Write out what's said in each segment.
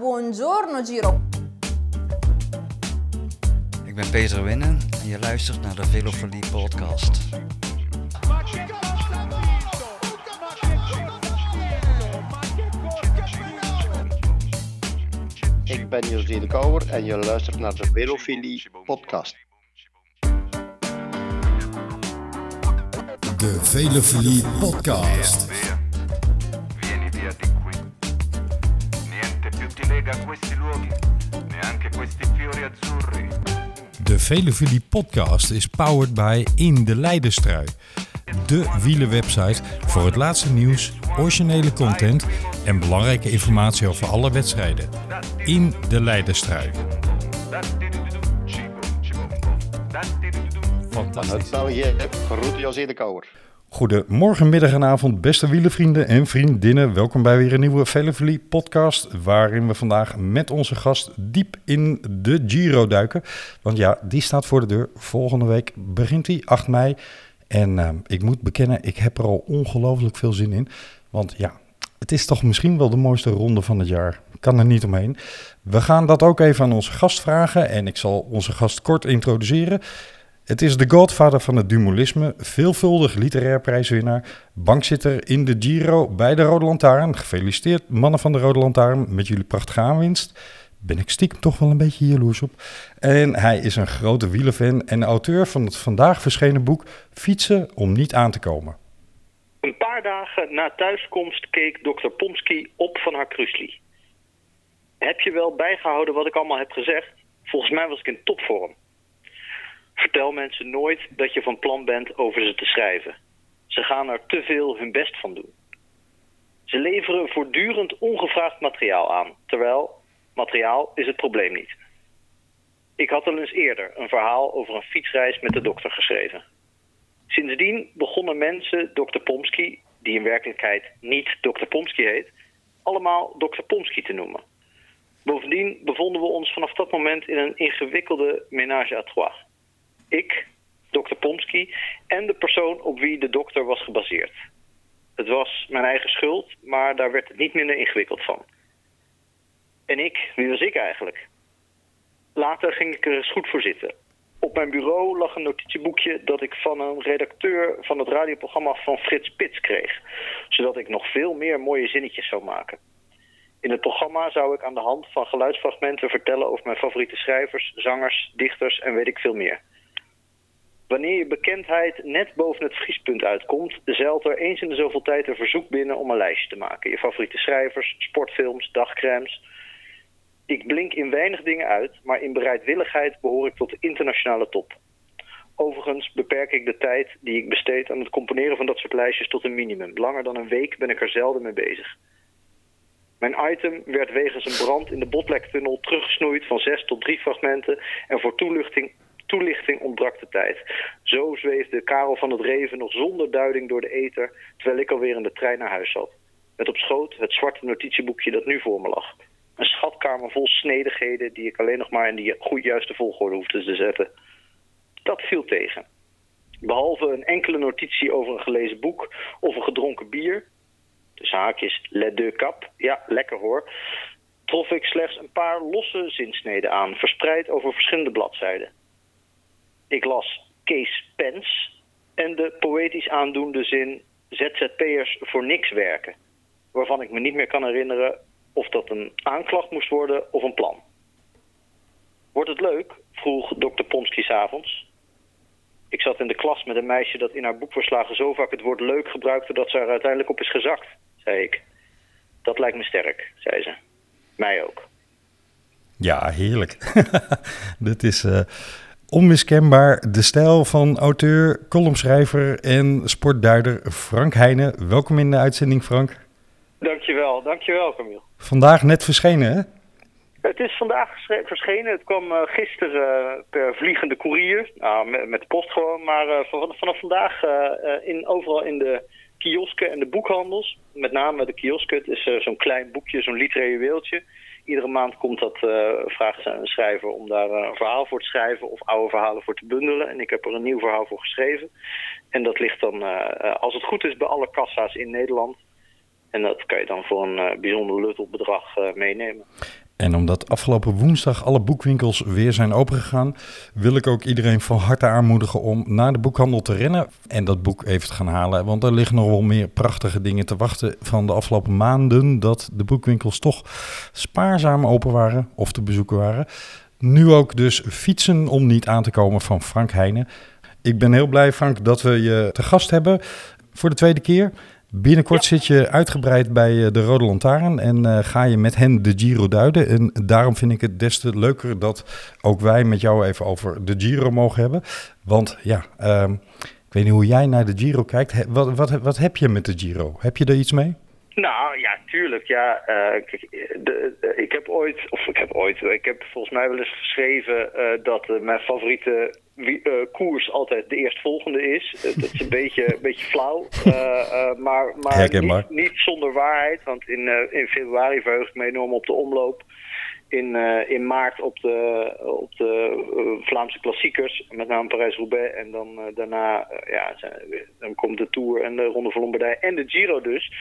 Buongiorno Giro. Ik ben Peter Winnen en je luistert naar de Velofilie podcast. Ik ben José de Kouwer en je luistert naar de Velofilie podcast. De Velofilie podcast. Questi fiori azzurri. De podcast is powered by In de Leidenstrui. De wielenwebsite voor het laatste nieuws, originele content en belangrijke informatie over alle wedstrijden. In de Leidenstrui. Uit België, Goedemorgen, middag en avond, beste wielenvrienden en vriendinnen. Welkom bij weer een nieuwe Velofilie podcast, waarin we vandaag met onze gast diep in de Giro duiken. Want ja, die staat voor de deur. Volgende week begint die, 8 mei. En eh, ik moet bekennen, ik heb er al ongelooflijk veel zin in. Want ja, het is toch misschien wel de mooiste ronde van het jaar. Kan er niet omheen. We gaan dat ook even aan onze gast vragen en ik zal onze gast kort introduceren. Het is de godvader van het dumolisme, veelvuldig literair prijswinnaar, bankzitter in de Giro bij de Rode Lantaarn. Gefeliciteerd mannen van de Rode Lantaarn met jullie prachtige aanwinst. Ben ik stiekem toch wel een beetje jaloers op. En hij is een grote wielerfan en auteur van het vandaag verschenen boek Fietsen om niet aan te komen. Een paar dagen na thuiskomst keek dokter Pomsky op van haar krusli. Heb je wel bijgehouden wat ik allemaal heb gezegd? Volgens mij was ik in topvorm. Vertel mensen nooit dat je van plan bent over ze te schrijven. Ze gaan er te veel hun best van doen. Ze leveren voortdurend ongevraagd materiaal aan, terwijl materiaal is het probleem niet. Ik had al eens eerder een verhaal over een fietsreis met de dokter geschreven. Sindsdien begonnen mensen dokter Pomsky, die in werkelijkheid niet dokter Pomsky heet, allemaal dokter Pomsky te noemen. Bovendien bevonden we ons vanaf dat moment in een ingewikkelde ménage à trois. Ik, dokter Pomsky en de persoon op wie de dokter was gebaseerd. Het was mijn eigen schuld, maar daar werd het niet minder ingewikkeld van. En ik, wie was ik eigenlijk? Later ging ik er eens goed voor zitten. Op mijn bureau lag een notitieboekje dat ik van een redacteur van het radioprogramma van Frits Spits kreeg, zodat ik nog veel meer mooie zinnetjes zou maken. In het programma zou ik aan de hand van geluidsfragmenten vertellen over mijn favoriete schrijvers, zangers, dichters en weet ik veel meer. Wanneer je bekendheid net boven het vriespunt uitkomt, zeilt er eens in de zoveel tijd een verzoek binnen om een lijstje te maken. Je favoriete schrijvers, sportfilms, dagcremes. Ik blink in weinig dingen uit, maar in bereidwilligheid behoor ik tot de internationale top. Overigens beperk ik de tijd die ik besteed aan het componeren van dat soort lijstjes tot een minimum. Langer dan een week ben ik er zelden mee bezig. Mijn item werd wegens een brand in de Botlektunnel teruggesnoeid van zes tot drie fragmenten en voor toelichting, toelichting ontbrak de tijd. Zo zweefde Karel van het Reven nog zonder duiding door de ether, terwijl ik alweer in de trein naar huis zat. Met op schoot het zwarte notitieboekje dat nu voor me lag. Een schatkamer vol snedigheden die ik alleen nog maar in de goed juiste volgorde hoefde te zetten. Dat viel tegen. Behalve een enkele notitie over een gelezen boek of een gedronken bier, dus haakjes les deux cap, ja, lekker hoor, trof ik slechts een paar losse zinsneden aan, verspreid over verschillende bladzijden. Ik las Kees Pens en de poëtisch aandoende zin ZZP'ers voor niks werken, waarvan ik me niet meer kan herinneren of dat een aanklacht moest worden of een plan. Wordt het leuk? vroeg dokter Pomsky s'avonds. Ik zat in de klas met een meisje dat in haar boekverslagen zo vaak het woord leuk gebruikte dat ze er uiteindelijk op is gezakt, zei ik. Dat lijkt me sterk, zei ze. Mij ook. Ja, heerlijk. Dit is eh, onmiskenbaar de stijl van auteur, columnschrijver en sportduider Frank Heijnen. Welkom in de uitzending, Frank. Dankjewel, dankjewel Camille. Vandaag net verschenen, hè? Het is vandaag verschenen. Het kwam eh, gisteren eh, per vliegende koerier. Nou, met, met de post gewoon. Maar eh, van- vanaf vandaag in, overal in de kiosken en de boekhandels. Met name de kiosken. Het is zo'n klein boekje, zo'n literair juweeltje. Iedere maand komt dat, eh aan een schrijver om daar eh, een verhaal voor te schrijven. Of oude verhalen voor te bundelen. En ik heb er een nieuw verhaal voor geschreven. En dat ligt dan, eh, als het goed is, bij alle kassa's in Nederland. En dat kan je dan voor een bijzonder luttel bedrag eh, meenemen. En omdat afgelopen woensdag alle boekwinkels weer zijn opengegaan, wil ik ook iedereen van harte aanmoedigen om naar de boekhandel te rennen en dat boek even te gaan halen. Want er liggen nog wel meer prachtige dingen te wachten van de afgelopen maanden dat de boekwinkels toch spaarzaam open waren of te bezoeken waren. Nu ook dus fietsen om niet aan te komen van Frank Heijnen. Ik ben heel blij, Frank, dat we je te gast hebben voor de tweede keer. Binnenkort zit je uitgebreid bij eh, de Rode Lantaarn en uh, ga je met hen de Giro duiden. En daarom vind ik het des te leuker dat ook wij met jou even over de Giro mogen hebben. Want ja, um, ik weet niet hoe jij naar de Giro kijkt. Wat, wat, wat heb je met de Giro? Heb je er iets mee? Nou ja, tuurlijk. Ja, uh, kijk, de, de, ik heb ooit, of ik heb ooit, ik heb volgens mij wel eens geschreven uh, dat uh, mijn favoriete koers altijd de eerstvolgende is. dat is een beetje, een beetje flauw, maar, maar niet, niet, zonder waarheid. Want in, in februari verheug ik me enorm op de omloop in, uh, in maart op de, op de uh, Vlaamse klassiekers, met name Parijs-Roubaix. En dan uh, daarna ja, dan komt de Tour en de Ronde van Lombardije en de Giro dus.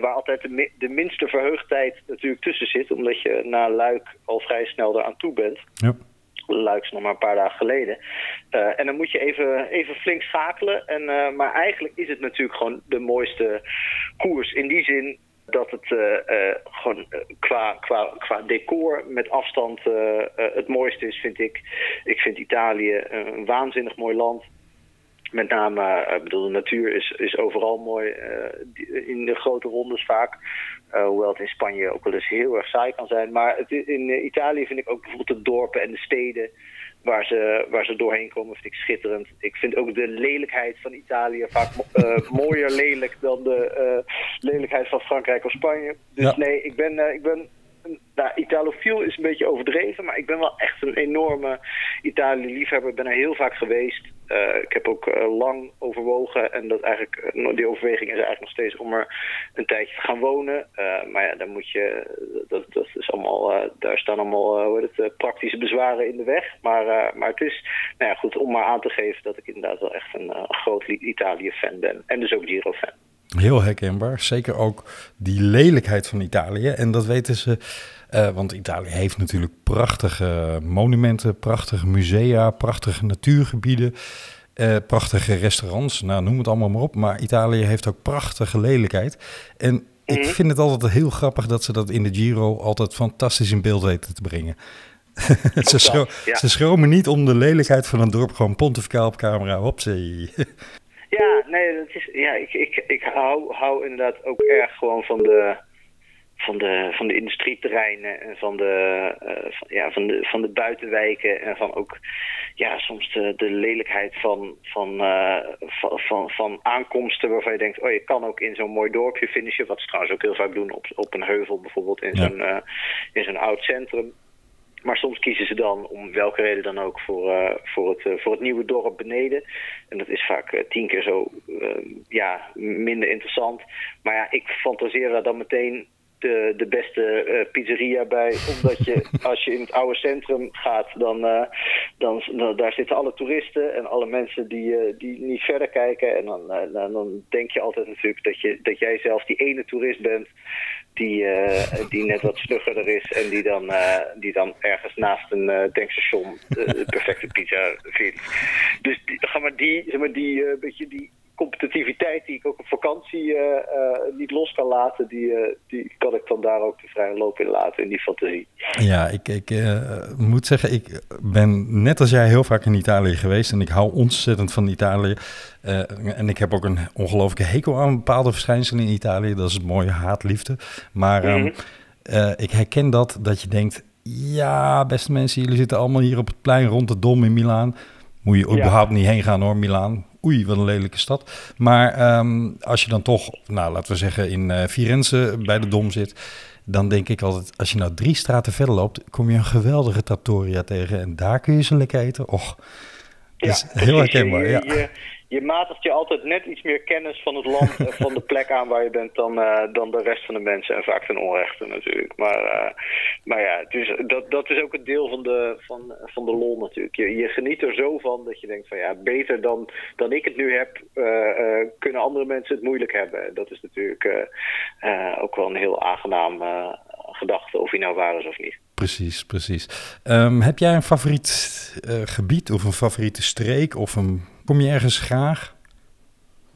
waar altijd de, mi de minste verheugdheid natuurlijk tussen zit, omdat je na Luik al vrij snel eraan toe bent. Ja. Luik is nog maar een paar dagen geleden. Uh, en dan moet je even, even flink schakelen. En, uh, maar eigenlijk is het natuurlijk gewoon de mooiste koers. In die zin dat het uh, uh, gewoon qua, qua, qua decor met afstand het mooiste is, vind ik. Ik vind Italië een waanzinnig mooi land. Met name, ik bedoel, de natuur is, is overal mooi. in de grote rondes vaak. hoewel het in Spanje ook wel eens heel erg saai kan zijn. Maar het, in Italië vind ik ook bijvoorbeeld de dorpen en de steden waar ze, waar ze doorheen komen, vind ik schitterend. Ik vind ook de lelijkheid van Italië vaak uh, mooier lelijk dan de lelijkheid van Frankrijk of Spanje. Dus ja. nee, ik ben, ik ben nou, Italofiel is een beetje overdreven, maar ik ben wel echt een enorme Italië-liefhebber. Ik ben er heel vaak geweest. Uh, ik heb ook uh, lang overwogen en dat eigenlijk, uh, die overweging is eigenlijk nog steeds om er een tijdje te gaan wonen. maar ja, dan moet je, dat, dat is allemaal, daar staan allemaal hoe het, praktische bezwaren in de weg. Maar, maar het is, nou ja, goed, om maar aan te geven dat ik inderdaad wel echt een groot Italië-fan ben. En dus ook Giro-fan. Heel herkenbaar. Zeker ook die lelijkheid van Italië. En dat weten ze. Uh, want Italië heeft natuurlijk prachtige monumenten, prachtige musea, prachtige natuurgebieden, uh, prachtige restaurants. Nou, noem het allemaal maar op. Maar Italië heeft ook prachtige lelijkheid. En ik vind het altijd heel grappig dat ze dat in de Giro altijd fantastisch in beeld weten te brengen. ze, schro ja. ze schromen niet om de lelijkheid van een dorp gewoon pontificaal op camera. Hopzee. Ja, nee, dat is, ja ik, ik, ik hou, hou inderdaad ook erg gewoon van de, van de, van de industrieterreinen en van de, uh, van, ja, van, de, van de buitenwijken en van ook ja, soms de, de lelijkheid van, van, uh, van, van, van, aankomsten waarvan je denkt, oh je kan ook in zo'n mooi dorpje finishen, wat ze trouwens ook heel vaak doen op, op een heuvel bijvoorbeeld in zo'n uh, in zo'n oud centrum. Maar soms kiezen ze dan, om welke reden dan ook, voor, uh, voor, het, uh, voor het nieuwe dorp beneden. En dat is vaak uh, tien keer zo ja, minder interessant. Maar ja, ik fantaseer daar dan meteen de, de beste pizzeria bij. Omdat je, als je in het oude centrum gaat, dan, dan, dan, daar zitten alle toeristen en alle mensen die, die niet verder kijken. En dan, dan, dan, denk je altijd natuurlijk dat, je, dat jij zelf die ene toerist bent die, die net wat stuggerder is. En die dan, die dan ergens naast een tankstation de perfecte pizza vindt. Dus die, ga maar die, zeg maar die, beetje die competitiviteit die ik ook op vakantie uh, uh, niet los kan laten, die, uh, die kan ik dan daar ook de vrije loop in laten, in die fantasie. Ja, ik, ik moet zeggen, ik ben net als jij heel vaak in Italië geweest en ik hou ontzettend van Italië. en ik heb ook een ongelooflijke hekel aan bepaalde verschijnselen in Italië. Dat is het mooie haatliefde. Maar mm -hmm. um, ik herken dat, dat je denkt, ja, beste mensen, jullie zitten allemaal hier op het plein rond de Dom in Milaan. Moet je überhaupt ja. niet heen gaan hoor, Milaan oei, wat een lelijke stad. Maar um, als je dan toch, nou laten we zeggen, in uh, Firenze bij de Dom zit, dan denk ik altijd, als je nou drie straten verder loopt, kom je een geweldige trattoria tegen en daar kun je ze lekker eten. Och, dat is heel herkenbaar. Je, ja. je, je matigt je altijd net iets meer kennis van het land en van de plek aan waar je bent dan, uh, dan de rest van de mensen. En vaak ten onrechte natuurlijk. Maar, uh, maar ja, dus dat, dat is ook een deel van de, van, van de lol natuurlijk. Je, je geniet er zo van dat je denkt van ja, beter dan, dan ik het nu heb, uh, kunnen andere mensen het moeilijk hebben. Dat is natuurlijk ook wel een heel aangenaam gedachte, of hij nou waar is of niet. Precies, precies. Ehm, heb jij een favoriet gebied of een favoriete streek? Of een, kom je ergens graag?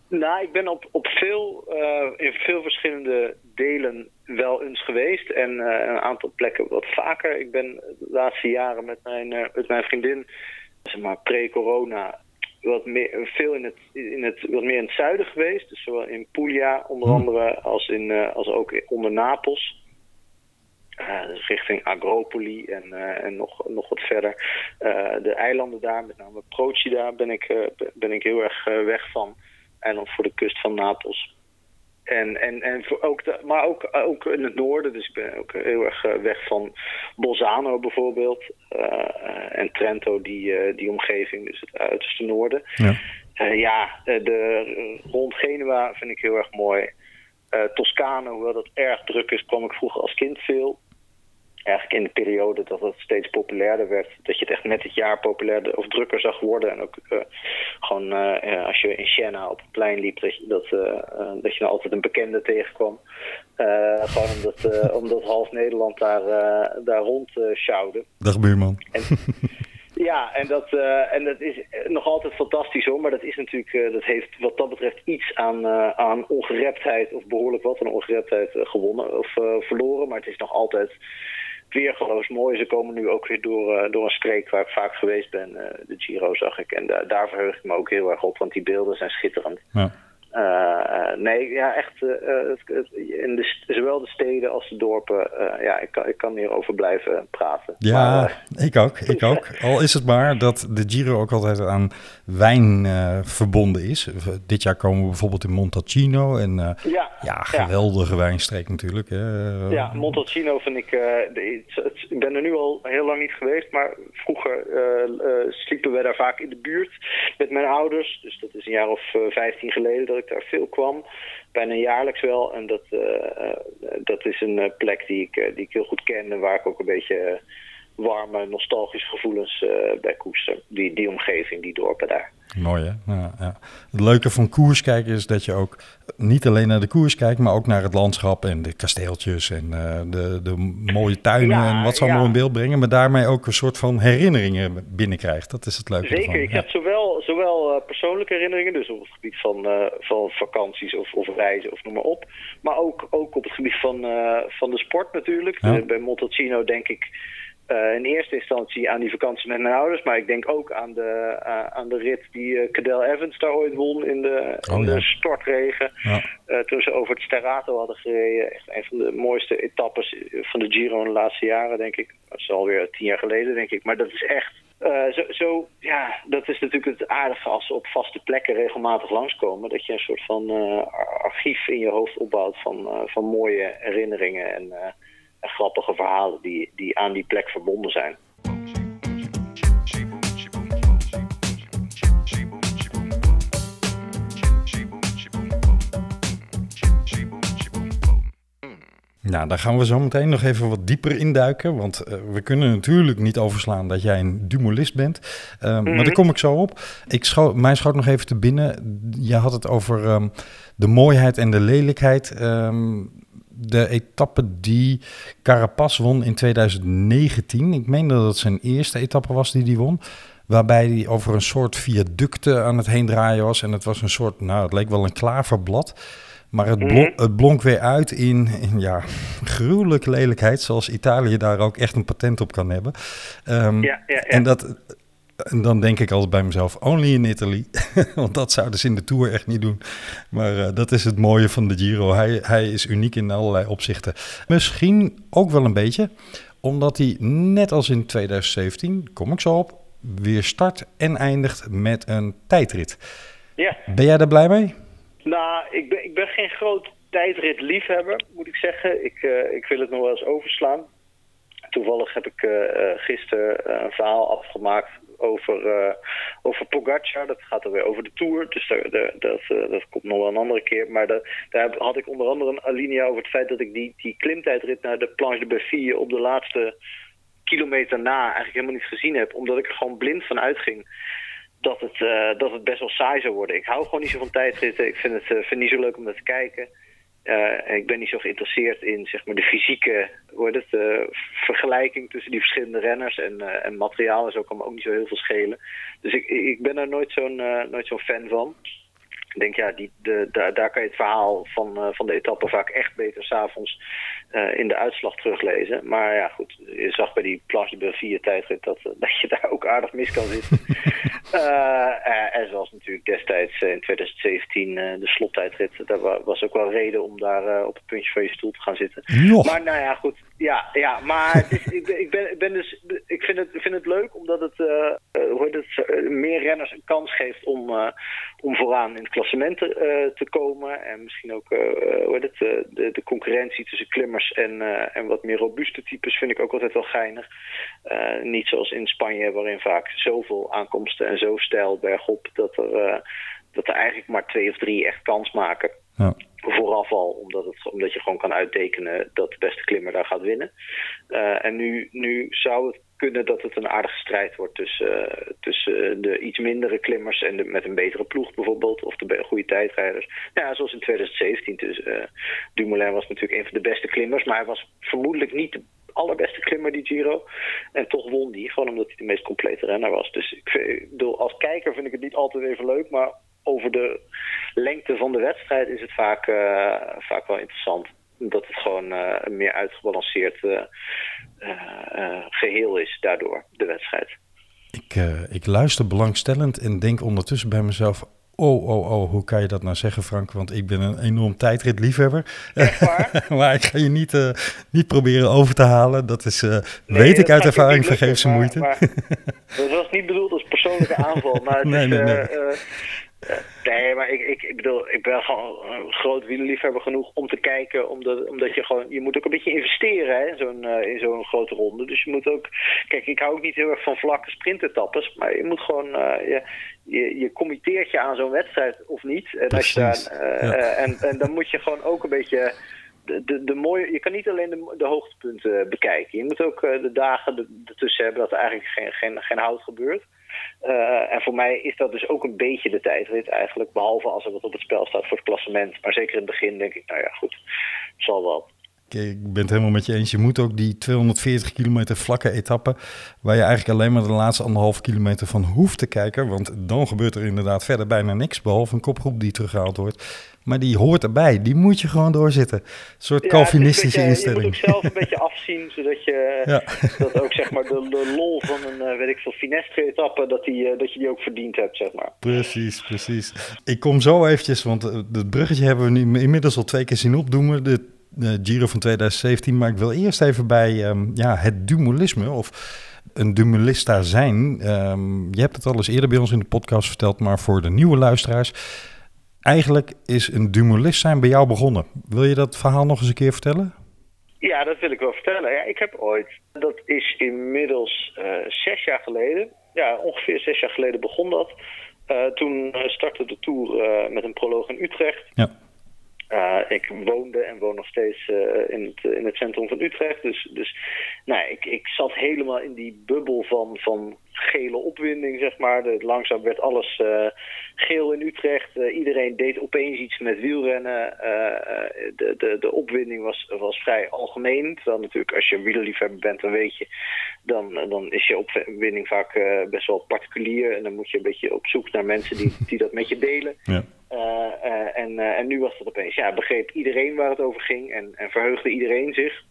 Nou, ik ben op, op veel, uh, in veel verschillende delen wel eens geweest. En uh, een aantal plekken wat vaker. Ik ben de laatste jaren met mijn, met mijn vriendin, zeg maar pre-corona, wat meer, veel in het, in het, wat meer in het zuiden geweest. Dus zowel in Puglia onder andere als, in, als ook onder Napels. Uh, dus richting Agropoli en, uh, en nog, nog wat verder. Uh, de eilanden daar, met name Procida, ben ik, ben ik heel erg weg van. Eiland voor de kust van Napels. En, en, en voor ook de, maar ook, ook in het noorden, dus ik ben ook heel erg weg van Bolzano bijvoorbeeld. en Trento, die, die omgeving, dus het uiterste noorden. Ja, ja de, rond Genua vind ik heel erg mooi. Toscane, hoewel dat erg druk is, kwam ik vroeger als kind veel eigenlijk in de periode dat het steeds populairder werd, dat je het echt met het jaar populairder of drukker zag worden. En ook uh, gewoon uh, als je in Siena op het plein liep, dat je, dat, uh, dat je nou altijd een bekende tegenkwam. gewoon omdat, omdat half Nederland daar, daar rond sjouwde. Dag buurman. En, ja, en dat, en dat is nog altijd fantastisch hoor, maar dat is natuurlijk, dat heeft wat dat betreft iets aan, aan ongereptheid, of behoorlijk wat aan ongereptheid gewonnen of verloren. Maar het is nog altijd weergeloos mooi. Ze komen nu ook weer door, uh, door een streek waar ik vaak geweest ben. Uh, de Giro zag ik. En da daar verheug ik me ook heel erg op, want die beelden zijn schitterend. Ja. Uh, nee, ja, echt. in de, zowel de steden als de dorpen. ja, ik kan, ik kan hierover blijven praten. Ja, maar, ik ook. Ik ook. Al is het maar dat de Giro ook altijd aan wijn verbonden is. Dit jaar komen we bijvoorbeeld in Montalcino. En ja, ja, geweldige ja. wijnstreek natuurlijk. Hè. Ja, Montalcino vind ik. De, het, ik ben er nu al heel lang niet geweest, maar vroeger sliepen we daar vaak in de buurt met mijn ouders. Dus dat is een jaar of vijftien geleden ik daar veel kwam. Bijna jaarlijks wel. En dat, uh, dat is een plek die ik, die ik heel goed ken en waar ik ook een beetje warme, nostalgische gevoelens bij koester. Die, die omgeving, die dorpen daar. Mooi hè? Ja, ja. Het leuke van koers kijken is dat je ook niet alleen naar de koers kijkt, maar ook naar het landschap en de kasteeltjes en uh, de, de mooie tuinen ja, en wat ze allemaal in beeld brengen. Maar daarmee ook een soort van herinneringen binnenkrijgt. Dat is het leuke Zeker, ervan. ik heb zowel, persoonlijke herinneringen, dus op het gebied van, uh, van vakanties of, of reizen of noem maar op. Maar ook, ook op het gebied van, van de sport natuurlijk. bij Montalcino denk ik uh, in eerste instantie aan die vakantie met mijn ouders. Maar ik denk ook aan de, uh, aan de rit die uh, Cadel Evans daar ooit won in de, oh, in de ja. stortregen. Ja. toen ze over het Sterrato hadden gereden. Echt een van de mooiste etappes van de Giro in de laatste jaren, denk ik. Dat is alweer tien jaar geleden, denk ik. Maar dat is echt... zo, zo, ja, dat is natuurlijk het aardige als ze op vaste plekken regelmatig langskomen. Dat je een soort van archief in je hoofd opbouwt van, van mooie herinneringen en grappige verhalen die, die aan die plek verbonden zijn. Nou, daar gaan we zo meteen nog even wat dieper induiken. Want uh, we kunnen natuurlijk niet overslaan dat jij een dumolist bent. Uh, mm -hmm. Maar daar kom ik zo op. Ik schou mij schoot nog even te binnen. Je had het over um, de mooiheid en de lelijkheid. Um, de etappe die Carapaz won in 2019. Ik meen dat het zijn eerste etappe was die hij won. Waarbij hij over een soort viaducten aan het heen draaien was. En het was een soort, nou, het leek wel een klaverblad. Maar het, blonk, het blonk weer uit in, in ja, gruwelijke lelijkheid. Zoals Italië daar ook echt een patent op kan hebben. Um, ja, ja, ja. En dat, en dan denk ik altijd bij mezelf, only in Italy. Want dat zouden ze in de Tour echt niet doen. Maar uh, dat is het mooie van de Giro. Hij, hij is uniek in allerlei opzichten. Misschien ook wel een beetje, omdat hij net als in 2017, kom ik zo op, weer start en eindigt met een tijdrit. Ja. Ben jij daar blij mee? Nou, ik ben, ik ben geen groot tijdritliefhebber, moet ik zeggen. Ik, uh, ik wil het nog wel eens overslaan. Toevallig heb ik uh, gisteren een verhaal afgemaakt over, uh, over Pogacar. Dat gaat er weer over de Tour. Dus dat, dat komt nog wel een andere keer. Maar dat, daar had ik onder andere een alinea over het feit dat ik die, die klimtijdrit naar de Planche de Belleville op de laatste kilometer na eigenlijk helemaal niet gezien heb. Omdat ik er gewoon blind van uitging dat het, uh, dat het best wel saai zou worden. Ik hou gewoon niet zo van tijdritten. Ik vind het, vind het niet zo leuk om naar te kijken. Uh, ik ben niet zo geïnteresseerd in zeg maar, de fysieke hoe het, vergelijking tussen die verschillende renners. En, en materiaal en zo kan me ook niet zo heel veel schelen. Dus ik, ik ben er nooit zo'n nooit zo'n fan van. Ik denk, ja, die, de, daar, daar kan je het verhaal van, van de etappe vaak echt beter s'avonds uh, in de uitslag teruglezen. Maar ja, goed, je zag bij die Planche de vier tijdrit dat, uh, dat je daar ook aardig mis kan zitten. en zoals natuurlijk destijds in 2017 de slottijdrit, daar was ook wel reden om daar op het puntje van je stoel te gaan zitten. Nog. Maar nou ja, goed, ja, ja maar het is, ik, ben, ik, ben, ik ben dus, ik vind het, vind het leuk omdat het, hoe heet het meer renners een kans geeft om, om vooraan in het klassement uh, te komen. En misschien ook uh, hoe heet het, de, de concurrentie tussen klimmers en, uh, en wat meer robuuste types vind ik ook altijd wel geinig. niet zoals in Spanje, waarin vaak zoveel aankomsten en zo stijl bergop dat er, dat er eigenlijk maar twee of drie echt kans maken. Ja. Vooraf al, omdat, het, omdat je gewoon kan uittekenen dat de beste klimmer daar gaat winnen. en nu, nu zou het kunnen dat het een aardige strijd wordt tussen, uh, tussen de iets mindere klimmers en de, met een betere ploeg bijvoorbeeld, of de goede tijdrijders. Nou ja, zoals in 2017. Dus, uh, Dumoulin was natuurlijk een van de beste klimmers, maar hij was vermoedelijk niet de allerbeste klimmer die Giro. En toch won die, gewoon omdat hij de meest complete renner was. Dus ik bedoel, als kijker vind ik het niet altijd even leuk, maar over de lengte van de wedstrijd is het vaak, uh, vaak wel interessant dat het gewoon uh, een meer uitgebalanceerd uh, geheel is daardoor, de wedstrijd. Ik, ik luister belangstellend en denk ondertussen bij mezelf... Oh, oh, oh, hoe kan je dat nou zeggen, Frank? Want ik ben een enorm tijdritliefhebber. maar ik ga je niet, niet proberen over te halen. Dat is, nee, weet ik uit ervaring, vergeef ze moeite. Maar, dat was niet bedoeld als persoonlijke aanval. Maar het nee, is, nee, nee. Uh, nee, maar ik, ik, ik bedoel, ik ben gewoon een groot wielerliefhebber genoeg om te kijken, omdat, omdat je gewoon, je moet ook een beetje investeren hè, in zo'n uh, in zo'n grote ronde. Dus je moet ook, kijk, ik hou ook niet heel erg van vlakke sprintetappes, maar je moet gewoon, uh, je, je, je committeert je aan zo'n wedstrijd of niet. En, als je daar, ja. en, en dan moet je gewoon ook een beetje de, de, de mooie, je kan niet alleen de, de hoogtepunten bekijken. Je moet ook de dagen ertussen hebben dat er eigenlijk geen, geen, geen hout gebeurt. Uh, en voor mij is dat dus ook een beetje de tijdrit eigenlijk. Behalve als er wat op het spel staat voor het klassement. Maar zeker in het begin denk ik, nou ja, goed, zal wel. Ik ben het helemaal met je eens. Je moet ook die 240 kilometer vlakke etappen... waar je eigenlijk alleen maar de laatste anderhalf kilometer van hoeft te kijken... want dan gebeurt er inderdaad verder bijna niks... behalve een kopgroep die teruggehaald wordt. Maar die hoort erbij. Die moet je gewoon doorzetten. Een soort ja, Calvinistische je, instelling. Je moet ook zelf een beetje afzien... zodat je ja. dat ook zeg maar de, de lol van een, weet ik veel, finestre-etappe... Dat, die, dat je die ook verdiend hebt, zeg maar. Precies, precies. Ik kom zo eventjes, want het bruggetje hebben we nu inmiddels al twee keer zien opdoemen... De de Giro van 2017. Maar ik wil eerst even bij um, ja, het Dumoulisme of een Dumulista zijn. Um, je hebt het al eens eerder bij ons in de podcast verteld, maar voor de nieuwe luisteraars. Eigenlijk is een Dumulist zijn bij jou begonnen. Wil je dat verhaal nog eens een keer vertellen? Ja, dat wil ik wel vertellen. Ja, ik heb ooit, dat is inmiddels uh, zes jaar geleden, ja, ongeveer zes jaar geleden begon dat. Uh, toen startte de Tour uh, met een proloog in Utrecht. Ja. Uh, ik woonde en woon nog steeds uh, in, het, in het centrum van Utrecht. Dus, dus nou, ik, ik zat helemaal in die bubbel van, van gele opwinding, zeg maar. De, langzaam werd alles uh, geel in Utrecht. iedereen deed opeens iets met wielrennen. de, de, de opwinding was, was vrij algemeen. Terwijl natuurlijk als je wielerliefhebber bent, dan weet je... dan, dan is je opwinding vaak best wel particulier. En dan moet je een beetje op zoek naar mensen die, die dat met je delen. Ja. Uh, uh, en, uh, en nu was het opeens, ja, begreep iedereen waar het over ging en, en verheugde iedereen zich.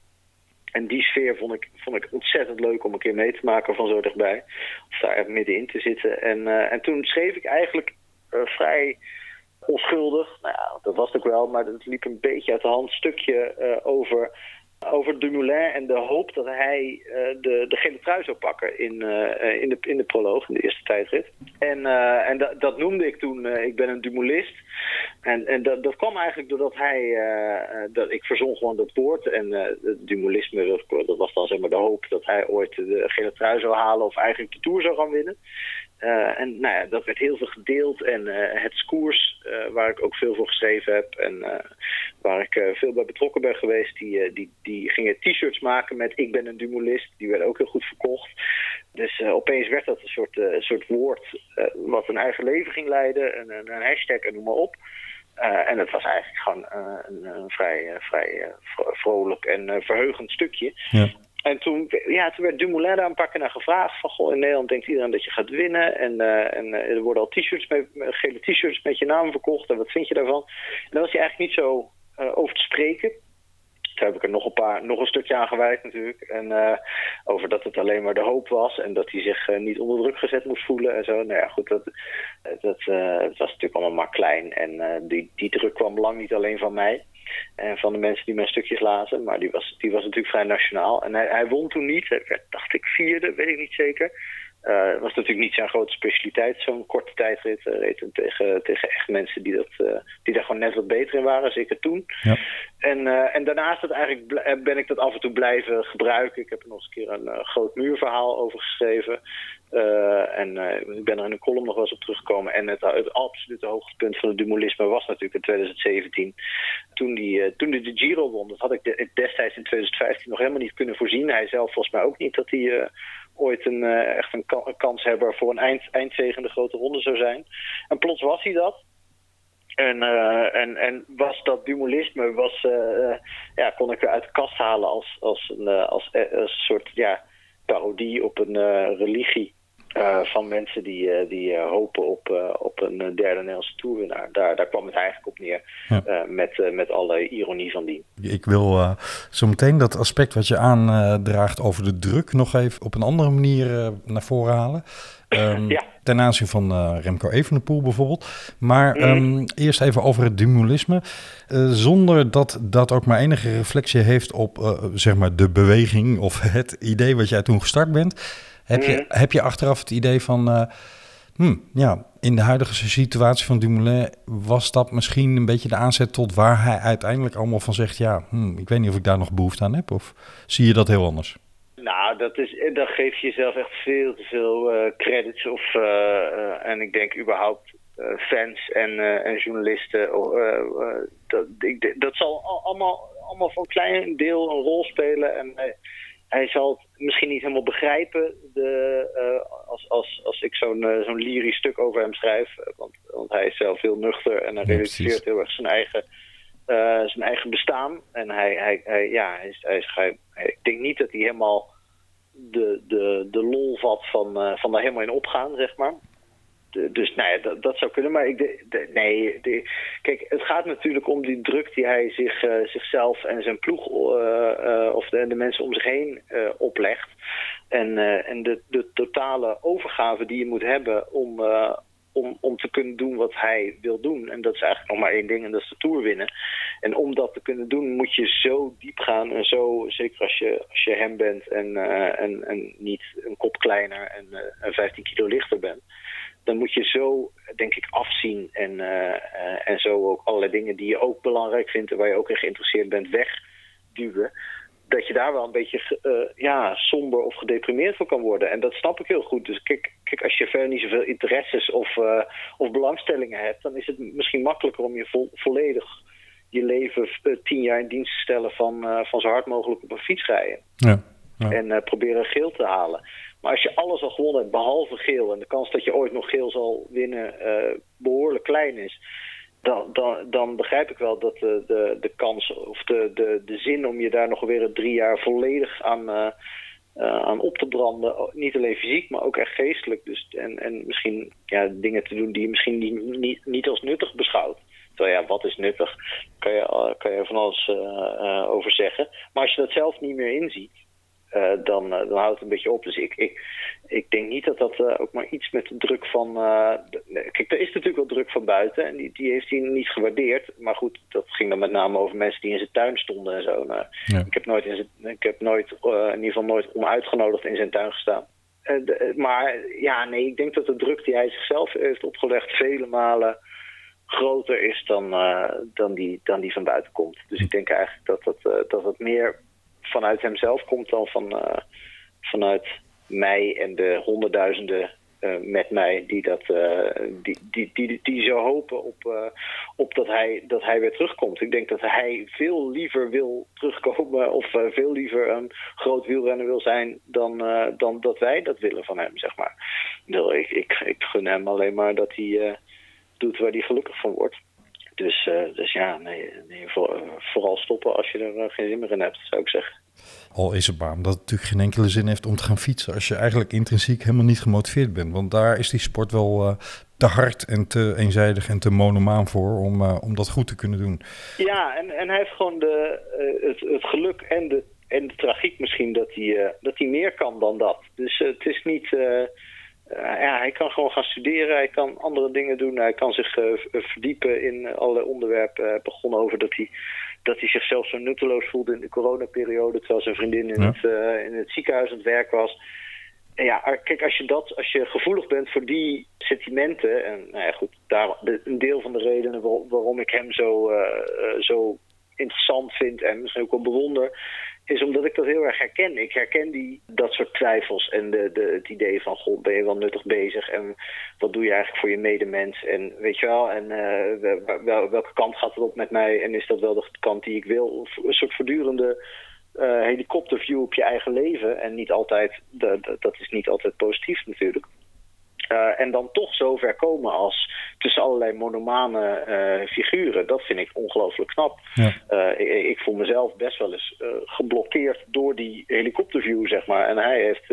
En die sfeer vond ik, vond ik ontzettend leuk om een keer mee te maken van zo dichtbij. Of daar middenin te zitten. En, en toen schreef ik eigenlijk vrij onschuldig, nou ja, dat was ook wel, maar het liep een beetje uit de hand, stukje over over Dumoulin en de hoop dat hij uh, de, de gele trui zou pakken in, uh, in, de, in de proloog, in de eerste tijdrit. En, uh, en dat, noemde ik toen, ik ben een Dumoulist. En, en dat, dat kwam eigenlijk doordat hij, dat, ik verzon gewoon dat woord. En het Dumoulisme, dat was dan zeg maar de hoop dat hij ooit de gele trui zou halen of eigenlijk de Tour zou gaan winnen. Uh, en nou ja, dat werd heel veel gedeeld. En uh, het Skoers, uh, waar ik ook veel voor geschreven heb en waar ik veel bij betrokken ben geweest, die, die, die gingen t-shirts maken met ik ben een Dumoulist. Die werden ook heel goed verkocht. Dus opeens werd dat een soort, soort woord wat een eigen leven ging leiden. En een, een hashtag en noem maar op. en het was eigenlijk gewoon een, een, vrij, vrij vrolijk en verheugend stukje. Ja. En toen, ja, toen werd Dumoulin paar keer naar gevraagd. Van, goh, in Nederland denkt iedereen dat je gaat winnen. En, en er worden al t-shirts met, gele t-shirts met je naam verkocht. En wat vind je daarvan? En daar was hij eigenlijk niet zo over te spreken. Toen heb ik er nog een, paar, nog een stukje aan gewijd natuurlijk. En over dat het alleen maar de hoop was. En dat hij zich niet onder druk gezet moest voelen en zo. Nou ja, goed, dat, dat, het was natuurlijk allemaal maar klein. En die, die druk kwam lang niet alleen van mij. En van de mensen die mijn stukjes lazen. Maar die was, die was natuurlijk vrij nationaal. En hij, hij won toen niet. Hij werd, dacht ik, vierde, weet ik niet zeker. Uh, het was natuurlijk niet zijn grote specialiteit, zo'n korte tijdrit. Uh, reed hem tegen, tegen echt mensen die, dat, uh, die daar gewoon net wat beter in waren, zeker toen. Ja. En, en daarnaast het eigenlijk ben ik dat af en toe blijven gebruiken. Ik heb er nog eens een keer een groot muurverhaal over geschreven. En ik ben er in een column nog wel eens op teruggekomen. En het, absolute hoogtepunt van het dumolisme was natuurlijk in 2017. Toen die, toen die de Giro won, dat had ik de, destijds in 2015 nog helemaal niet kunnen voorzien. Hij zelf volgens mij ook niet dat hij ooit een, echt een, ka een, kanshebber voor een eind, eindzege in de grote ronde zou zijn. En plots was hij dat. En, en, en was dat dumolisme, was, ja, kon ik weer uit de kast halen als, als, een, als, als een soort ja, parodie op een religie. Uh, van mensen die, uh, die uh, hopen op, op een derde Nederlandse toerwinnaar. Daar, daar kwam het eigenlijk op neer, ja. met, met alle ironie van die. Ik wil zo meteen dat aspect wat je aandraagt over de druk nog even op een andere manier naar voren halen. Um, ja. Ten aanzien van Remco Evenepoel bijvoorbeeld. Maar mm. um, eerst even over het dumolisme. zonder dat dat ook maar enige reflectie heeft op zeg maar de beweging of het idee wat jij toen gestart bent... Heb je, heb je achteraf het idee van, uh, hmm, ja, in de huidige situatie van Dumoulin was dat misschien een beetje de aanzet tot waar hij uiteindelijk allemaal van zegt, ja, hmm, ik weet niet of ik daar nog behoefte aan heb, of zie je dat heel anders? Nou, dat, is, dat geef je jezelf echt veel te veel uh, credits. Of, uh, uh, en ik denk überhaupt fans en, en journalisten. dat, ik, dat zal allemaal, allemaal voor een klein deel een rol spelen. En hij zal het misschien niet helemaal begrijpen de, uh, als, als, als ik zo'n uh, zo'n lyrisch stuk over hem schrijf. Want, want hij is zelf heel nuchter en hij ja, realiseert heel erg zijn eigen, uh, zijn eigen bestaan. En hij, hij, hij ja, hij hij hij, ik denk niet dat hij helemaal de, de, de lol vat van, van daar helemaal in opgaan, zeg maar dus nou ja, dat, dat, zou kunnen. Maar ik nee, kijk, het gaat natuurlijk om die druk die hij zich, uh, zichzelf en zijn ploeg uh, uh, of de, mensen om zich heen oplegt. En, en de, de totale overgave die je moet hebben om, om, om te kunnen doen wat hij wil doen. En dat is eigenlijk nog maar één ding en dat is de Tour winnen. En om dat te kunnen doen moet je zo diep gaan en zo, zeker als je, als je hem bent en, en, en niet een kop kleiner en, en 15 kilo lichter bent dan moet je zo, denk ik, afzien en, uh, uh, en zo ook allerlei dingen die je ook belangrijk vindt en waar je ook in geïnteresseerd bent wegduwen. Dat je daar wel een beetje uh, ja, somber of gedeprimeerd voor kan worden. En dat snap ik heel goed. Dus kijk, kijk als je verder niet zoveel interesses of, of belangstellingen hebt, dan is het misschien makkelijker om je vo volledig je leven tien jaar in dienst te stellen van, van zo hard mogelijk op een fiets rijden. Ja, ja. En proberen geel te halen. Maar als je alles al gewonnen hebt, behalve geel... en de kans dat je ooit nog geel zal winnen uh, behoorlijk klein is... Dan, dan, dan, begrijp ik wel dat de, de, de kans of de, de, de zin om je daar nog weer drie jaar volledig aan, uh, uh, aan op te branden... niet alleen fysiek, maar ook echt geestelijk. Dus, en, en misschien ja, dingen te doen die je misschien niet, niet, niet als nuttig beschouwt. Terwijl ja, wat is nuttig? Kan je, kan je van alles over zeggen. Maar als je dat zelf niet meer inziet dan, uh, dan houdt het een beetje op. Dus ik, ik, ik denk niet dat dat uh, ook maar iets met de druk van... kijk, er is natuurlijk wel druk van buiten en die, die heeft hij niet gewaardeerd. Maar goed, dat ging dan met name over mensen die in zijn tuin stonden en zo. Nou, ja. Ik heb nooit, in zijn, ik heb nooit in ieder geval nooit onuitgenodigd in zijn tuin gestaan. De, maar ja, nee, ik denk dat de druk die hij zichzelf heeft opgelegd vele malen groter is dan, dan, die, dan die van buiten komt. Dus ik denk eigenlijk dat dat, dat het meer vanuit hemzelf komt dan van, uh, vanuit mij en de honderdduizenden uh, met mij die, dat, uh, die, die, die, die zo hopen op, op dat, hij, dat hij weer terugkomt. Ik denk dat hij veel liever wil terugkomen of veel liever een groot wielrenner wil zijn dan, dan dat wij dat willen van hem, zeg maar. Ik, ik, ik gun hem alleen maar dat hij doet waar hij gelukkig van wordt Dus, eh, dus ja, nee, nee voor- vooral stoppen als je er eh, geen zin meer in hebt, zou ik zeggen. Al is het maar omdat het natuurlijk geen enkele zin heeft om te gaan fietsen als je eigenlijk intrinsiek helemaal niet gemotiveerd bent. Want daar is die sport wel eh, te hard en te eenzijdig en te monomaan voor om, om dat goed te kunnen doen. Ja, en, en hij heeft gewoon de, het, het geluk en de, en de tragiek misschien dat hij, dat hij meer kan dan dat. Dus het is niet... ja, hij kan gewoon gaan studeren, hij kan andere dingen doen, hij kan zich eh, v- verdiepen in eh, allerlei onderwerpen. Hij begon over dat hij, dat hij zichzelf zo nutteloos voelde in de coronaperiode, terwijl zijn vriendin in, Ja. het, eh, in het ziekenhuis aan het werk was. En ja, ar- kijk, als je, dat, als je gevoelig bent voor die sentimenten, en nou ja, goed, daar, een deel van de redenen waar- waarom ik hem zo, eh, eh, zo interessant vind en misschien ook wel bewonder, is omdat ik dat heel erg herken. Ik herken die, dat soort twijfels en de, de, het idee van, god, ben je wel nuttig bezig en wat doe je eigenlijk voor je medemens en weet je wel, en eh, wel- wel- welke kant gaat het op met mij en is dat wel de kant die ik wil? Een soort voortdurende eh, helikopterview op je eigen leven en niet altijd, dat- dat is niet altijd positief natuurlijk. Eh, en dan toch zo ver komen als tussen allerlei monomane eh, figuren. Dat vind ik ongelooflijk knap. Ja. Eh, ik, ik voel mezelf best wel eens geblokkeerd door die helikopterview, zeg maar. En hij heeft,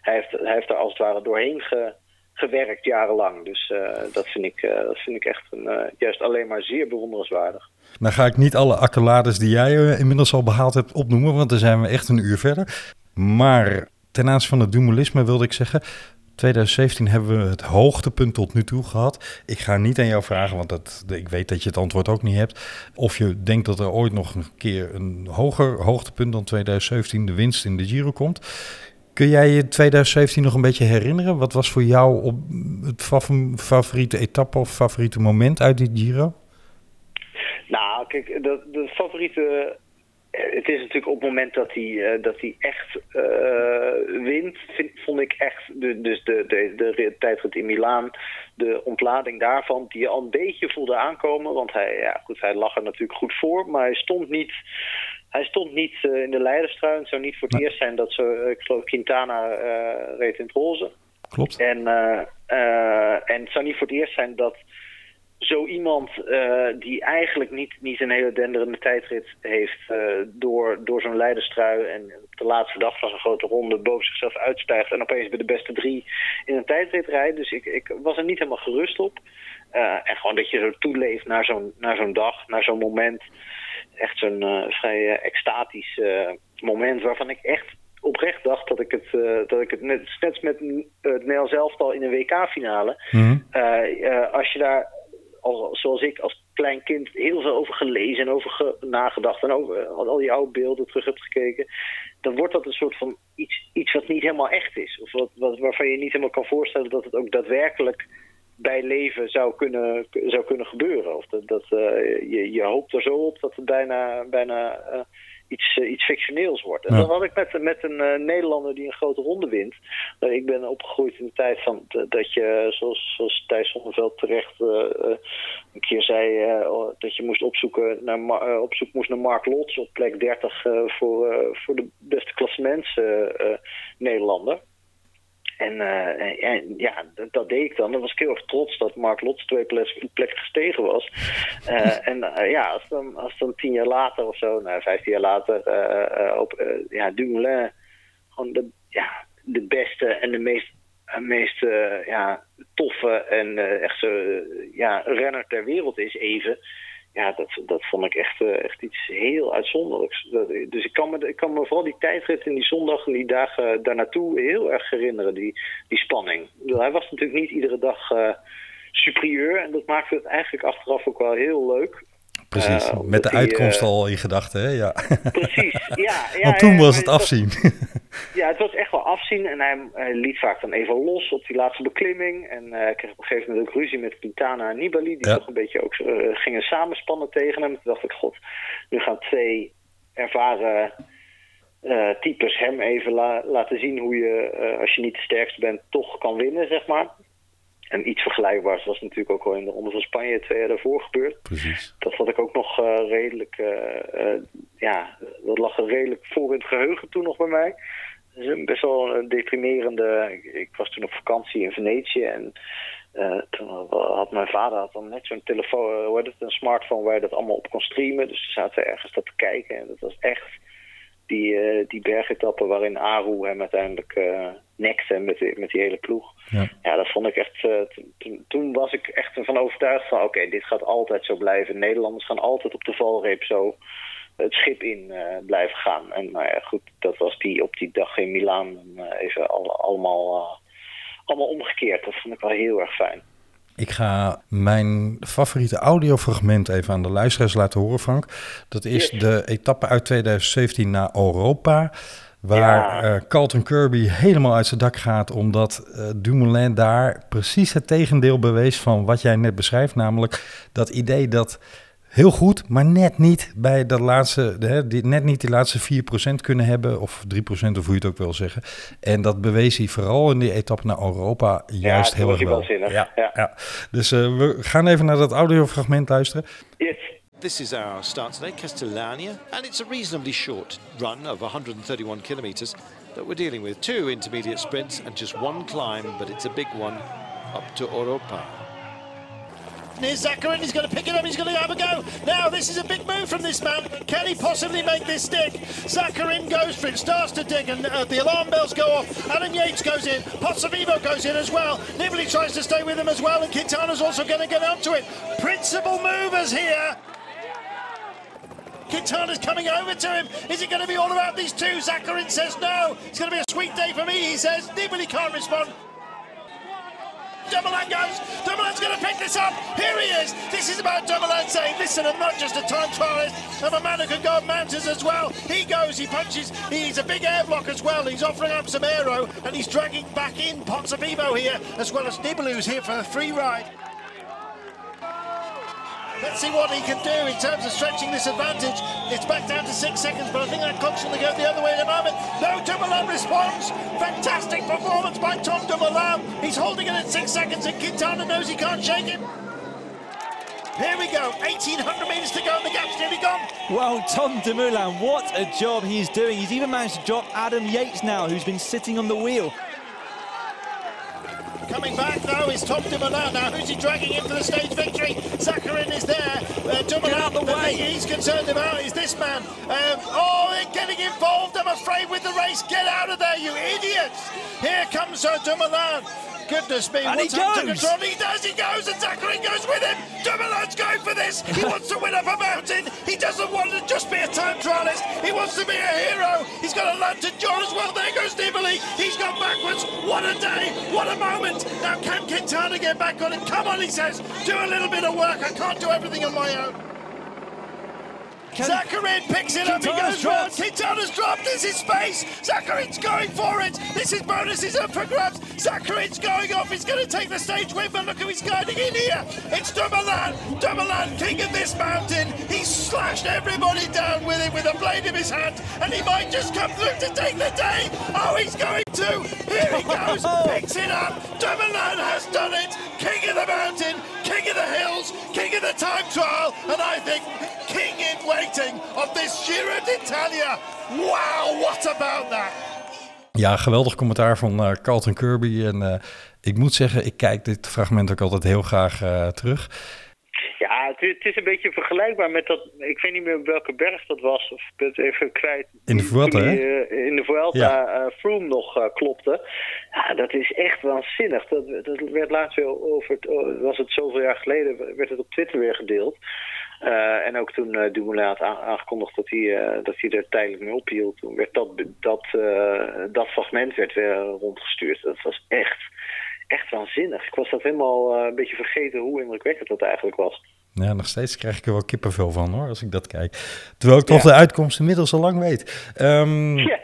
hij heeft, hij heeft er als het ware doorheen ge- gewerkt jarenlang. Dus dat, vind ik, dat vind ik echt een, juist alleen maar zeer bewonderenswaardig. Nou ga ik niet alle accolades die jij inmiddels al behaald hebt opnoemen, want dan zijn we echt een uur verder. Maar ten aanzien van het dualisme wilde ik zeggen, 2017 hebben we het hoogtepunt tot nu toe gehad. Ik ga niet aan jou vragen, want dat, ik weet dat je het antwoord ook niet hebt. Of je denkt dat er ooit nog een keer een hoger hoogtepunt dan 2017 de winst in de Giro komt. Kun jij je 2017 nog een beetje herinneren? Wat was voor jou op het fa- favoriete etappe of favoriete moment uit die Giro? Nou, kijk, de favoriete. Het is natuurlijk op het moment dat hij, eh, dat hij echt eh, wint, vind, vond ik echt. De, dus de, de, de, rit- tijdrit in Milaan, de ontlading daarvan, die je al een beetje voelde aankomen. Want hij, ja, goed, hij lag er natuurlijk goed voor, maar hij stond niet. Hij stond niet eh, in de leiderstrui. Het zou niet voor het eerst zijn dat ze, ik geloof, Quintana reed in het roze. Klopt. En, en het zou niet voor het eerst zijn dat zo iemand eh, die eigenlijk niet, niet een hele denderende tijdrit heeft eh, door, door zo'n leiderstrui en op de laatste dag van zo'n grote ronde boven zichzelf uitstijgt en opeens bij de beste drie in een tijdrit rijdt. Dus ik, ik was er niet helemaal gerust op. Eh, en gewoon dat je zo toeleeft naar zo'n, naar zo'n dag, naar zo'n moment. Echt zo'n vrij extatisch moment waarvan ik echt oprecht dacht dat ik het, eh, dat ik het net, net met het Nederlands elftal in een WK-finale. Mhm. Als je daar, al, zoals ik als klein kind, heel veel over gelezen en over ge- nagedacht en over al, al die oude beelden terug hebt gekeken, dan wordt dat een soort van iets, iets wat niet helemaal echt is. Of wat, wat, waarvan je niet helemaal kan voorstellen dat het ook daadwerkelijk bij leven zou kunnen, zou kunnen gebeuren. Of dat, dat, eh, je, je hoopt er zo op dat het bijna, bijna eh, iets, eh, iets fictioneels wordt. En Ja. dat had ik met, met een eh, Nederlander die een grote ronde wint. Uh, ik ben opgegroeid in de tijd van dat je, zoals, zoals Thijs Zonneveld terecht eh, een keer zei, oh, dat je moest opzoeken naar, op zoek moest naar Mark Lots op plek 30 eh, voor, voor de beste klassements Nederlander. En, eh, en- en ja, dat, deed ik dan. Dan was ik heel erg trots dat Mark Lots twee plek- plekken gestegen was. Eh, en eh, ja, als dan, als dan tien jaar later of zo, nou, vijftien jaar later, op ja, Dumoulin gewoon de, ja, de beste en de meest, meest ja, toffe en echt zo, ja, renner ter wereld is even. Ja, dat, dat vond ik echt, eh, echt iets heel uitzonderlijks. Dat, dus ik kan, me, ik kan me vooral die tijdrit en die zondag en die dagen daar naartoe heel erg herinneren, die, die spanning. Hij was natuurlijk niet iedere dag eh, superieur en dat maakte het eigenlijk achteraf ook wel heel leuk. Precies, Eh, met de uitkomst al in gedachten, hè? Ja. Precies, ja. ja Want toen ja, was het dat- afzien. Ja, het was echt wel afzien en hij, liet vaak dan even los op die laatste beklimming. En eh kreeg op een gegeven moment ook ruzie met Quintana en Nibali, die Ja. toch een beetje ook eh, gingen samenspannen tegen hem. Toen dacht ik, god, nu gaan twee ervaren eh, types hem even la- laten zien hoe je, als je niet de sterkste bent, toch kan winnen, zeg maar. En iets vergelijkbaars was natuurlijk ook al in de Ronde van Spanje twee jaar daarvoor gebeurd Precies. dat had ik ook nog eh, redelijk, eh, eh, ja, dat lag er redelijk voor in het geheugen toen nog bij mij. Dus best wel een deprimerende, ik, ik was toen op vakantie in Venetië en toen had mijn vader had dan net zo'n telefoon, hoe heet het, een smartphone waar je dat allemaal op kon streamen. Dus ze zaten ergens dat te kijken en dat was echt die, uh, die bergetappen waarin Aru hem uiteindelijk uh, nekte met, die, met die hele ploeg. Ja. ja, dat vond ik echt. Uh, toen was ik echt van overtuigd van: oké, dit gaat altijd zo blijven. Nederlanders gaan altijd op de valreep zo het schip in blijven gaan. En nou ja, goed, dat was die op die dag in Milaan even al, allemaal, allemaal omgekeerd. Dat vond ik wel heel erg fijn. Ik ga mijn favoriete audiofragment even aan de luisteraars laten horen, Frank. Dat is de etappe uit 2017 naar Europa. Waar ja. uh, Carlton Kirby helemaal uit zijn dak gaat, omdat uh, Dumoulin daar precies het tegendeel bewees van wat jij net beschrijft. Namelijk dat idee dat heel goed, maar net niet bij dat laatste, hè, die, net niet die laatste 4% kunnen hebben, of 3% of hoe je het ook wil zeggen. En dat bewees hij vooral in die etappe naar Europa juist ja, heel erg wel. Ja, ja. ja. Dus uh, we gaan even naar dat audiofragment luisteren. Yes. This is our start today, Castellania, and it's a reasonably short run of 131 kilometres that we're dealing with. Two intermediate sprints and just one climb, but it's a big one up to Europa. Here's Zakarin, he's going to pick it up, he's going to have a go. Now, this is a big move from this man. Can he possibly make this stick? Zakarin goes for it, starts to dig, and uh, the alarm bells go off. Adam Yates goes in, Pozzovivo goes in as well. Nibali tries to stay with him as well, and Quintana's also going to get onto it. Principal movers here. Quintana's coming over to him. Is it going to be all about these two? Zakarin says no. It's going to be a sweet day for me, he says. Nibali can't respond. Dumoulin goes. Dumoulin's going to pick this up. Here he is. This is about Dumoulin saying, listen, I'm not just a time trialist. I'm a man who can go on mountains as well. He goes, he punches. He's a big air block as well. He's offering up some aero and he's dragging back in Ponzavivo here as well as Nibali who's here for a free ride. Let's see what he can do in terms of stretching this advantage. It's back down to six seconds, but I think that clock's going to go the other way at the moment. No, Dumoulin responds. Fantastic performance by Tom Dumoulin. He's holding it at six seconds, and Quintana knows he can't shake him. Here we go, 1800 metres to go, and the gap's nearly gone. Well, Tom Dumoulin, what a job he's doing. He's even managed to drop Adam Yates now, who's been sitting on the wheel. Coming back though is Tom Dumoulin. Now who's he dragging in for the stage victory? Zakarin is there. Uh, Dumoulin, out the the way. thing he's concerned about is this man. Um, oh, they're getting involved. I'm afraid with the race. Get out of there, you idiots! Here comes uh, Dumoulin. Goodness me, And what's he goes. He does, he goes, and Zakarin goes with him. Dumoulin's going for this. He wants to win up a mountain. He doesn't want to just be a time trialist. He wants to be a hero. He's got a lot to John as well. There goes Nibali. He's gone backwards. What a day. What a moment. Now can Quintana get back on it? Come on, he says. Do a little bit of work. I can't do everything on my own. Zakarin picks it up, he goes round, dropped. Quintana's dropped, this is space, Zakarin's going for it, this is bonuses up for grabs, Zakarin's going off, he's going to take the stage win, but look who he's guiding in here, it's Dumoulin, Dumoulin, king of this mountain, he's slashed everybody down with it with a blade in his hand, and he might just come through to take the day, oh he's going to, here he goes, picks it up, Dumoulin has done it, king of the mountain, king of the hills, king of the time trial, and I think king in waiting of this Giro d'Italia. Wow, what about that? Ja, geweldig commentaar van eh, Carlton Kirby. En eh, ik moet zeggen, ik kijk dit fragment ook altijd heel graag eh, terug. Het is, het is een beetje vergelijkbaar met dat. Ik weet niet meer op welke berg dat was, of ik ben het even kwijt. In de Vuelta, hè? eh, in de Vuelta Ja. eh, Froome nog eh, klopte. Ja, dat is echt waanzinnig. Dat, dat werd laatst weer over. Het, oh, was het zoveel jaar geleden, werd het op Twitter weer gedeeld. En ook toen eh, Dumoulin had aan- aangekondigd dat hij, dat hij er tijdelijk mee ophield, toen werd dat, dat, dat fragment werd weer rondgestuurd. Dat was echt, echt waanzinnig. Ik was dat helemaal eh, een beetje vergeten hoe indrukwekkend dat eigenlijk was. Ja, nog steeds krijg ik er wel kippenvel van hoor, als ik dat kijk. Terwijl ik toch de uitkomst inmiddels al lang weet. Ehm, Ja.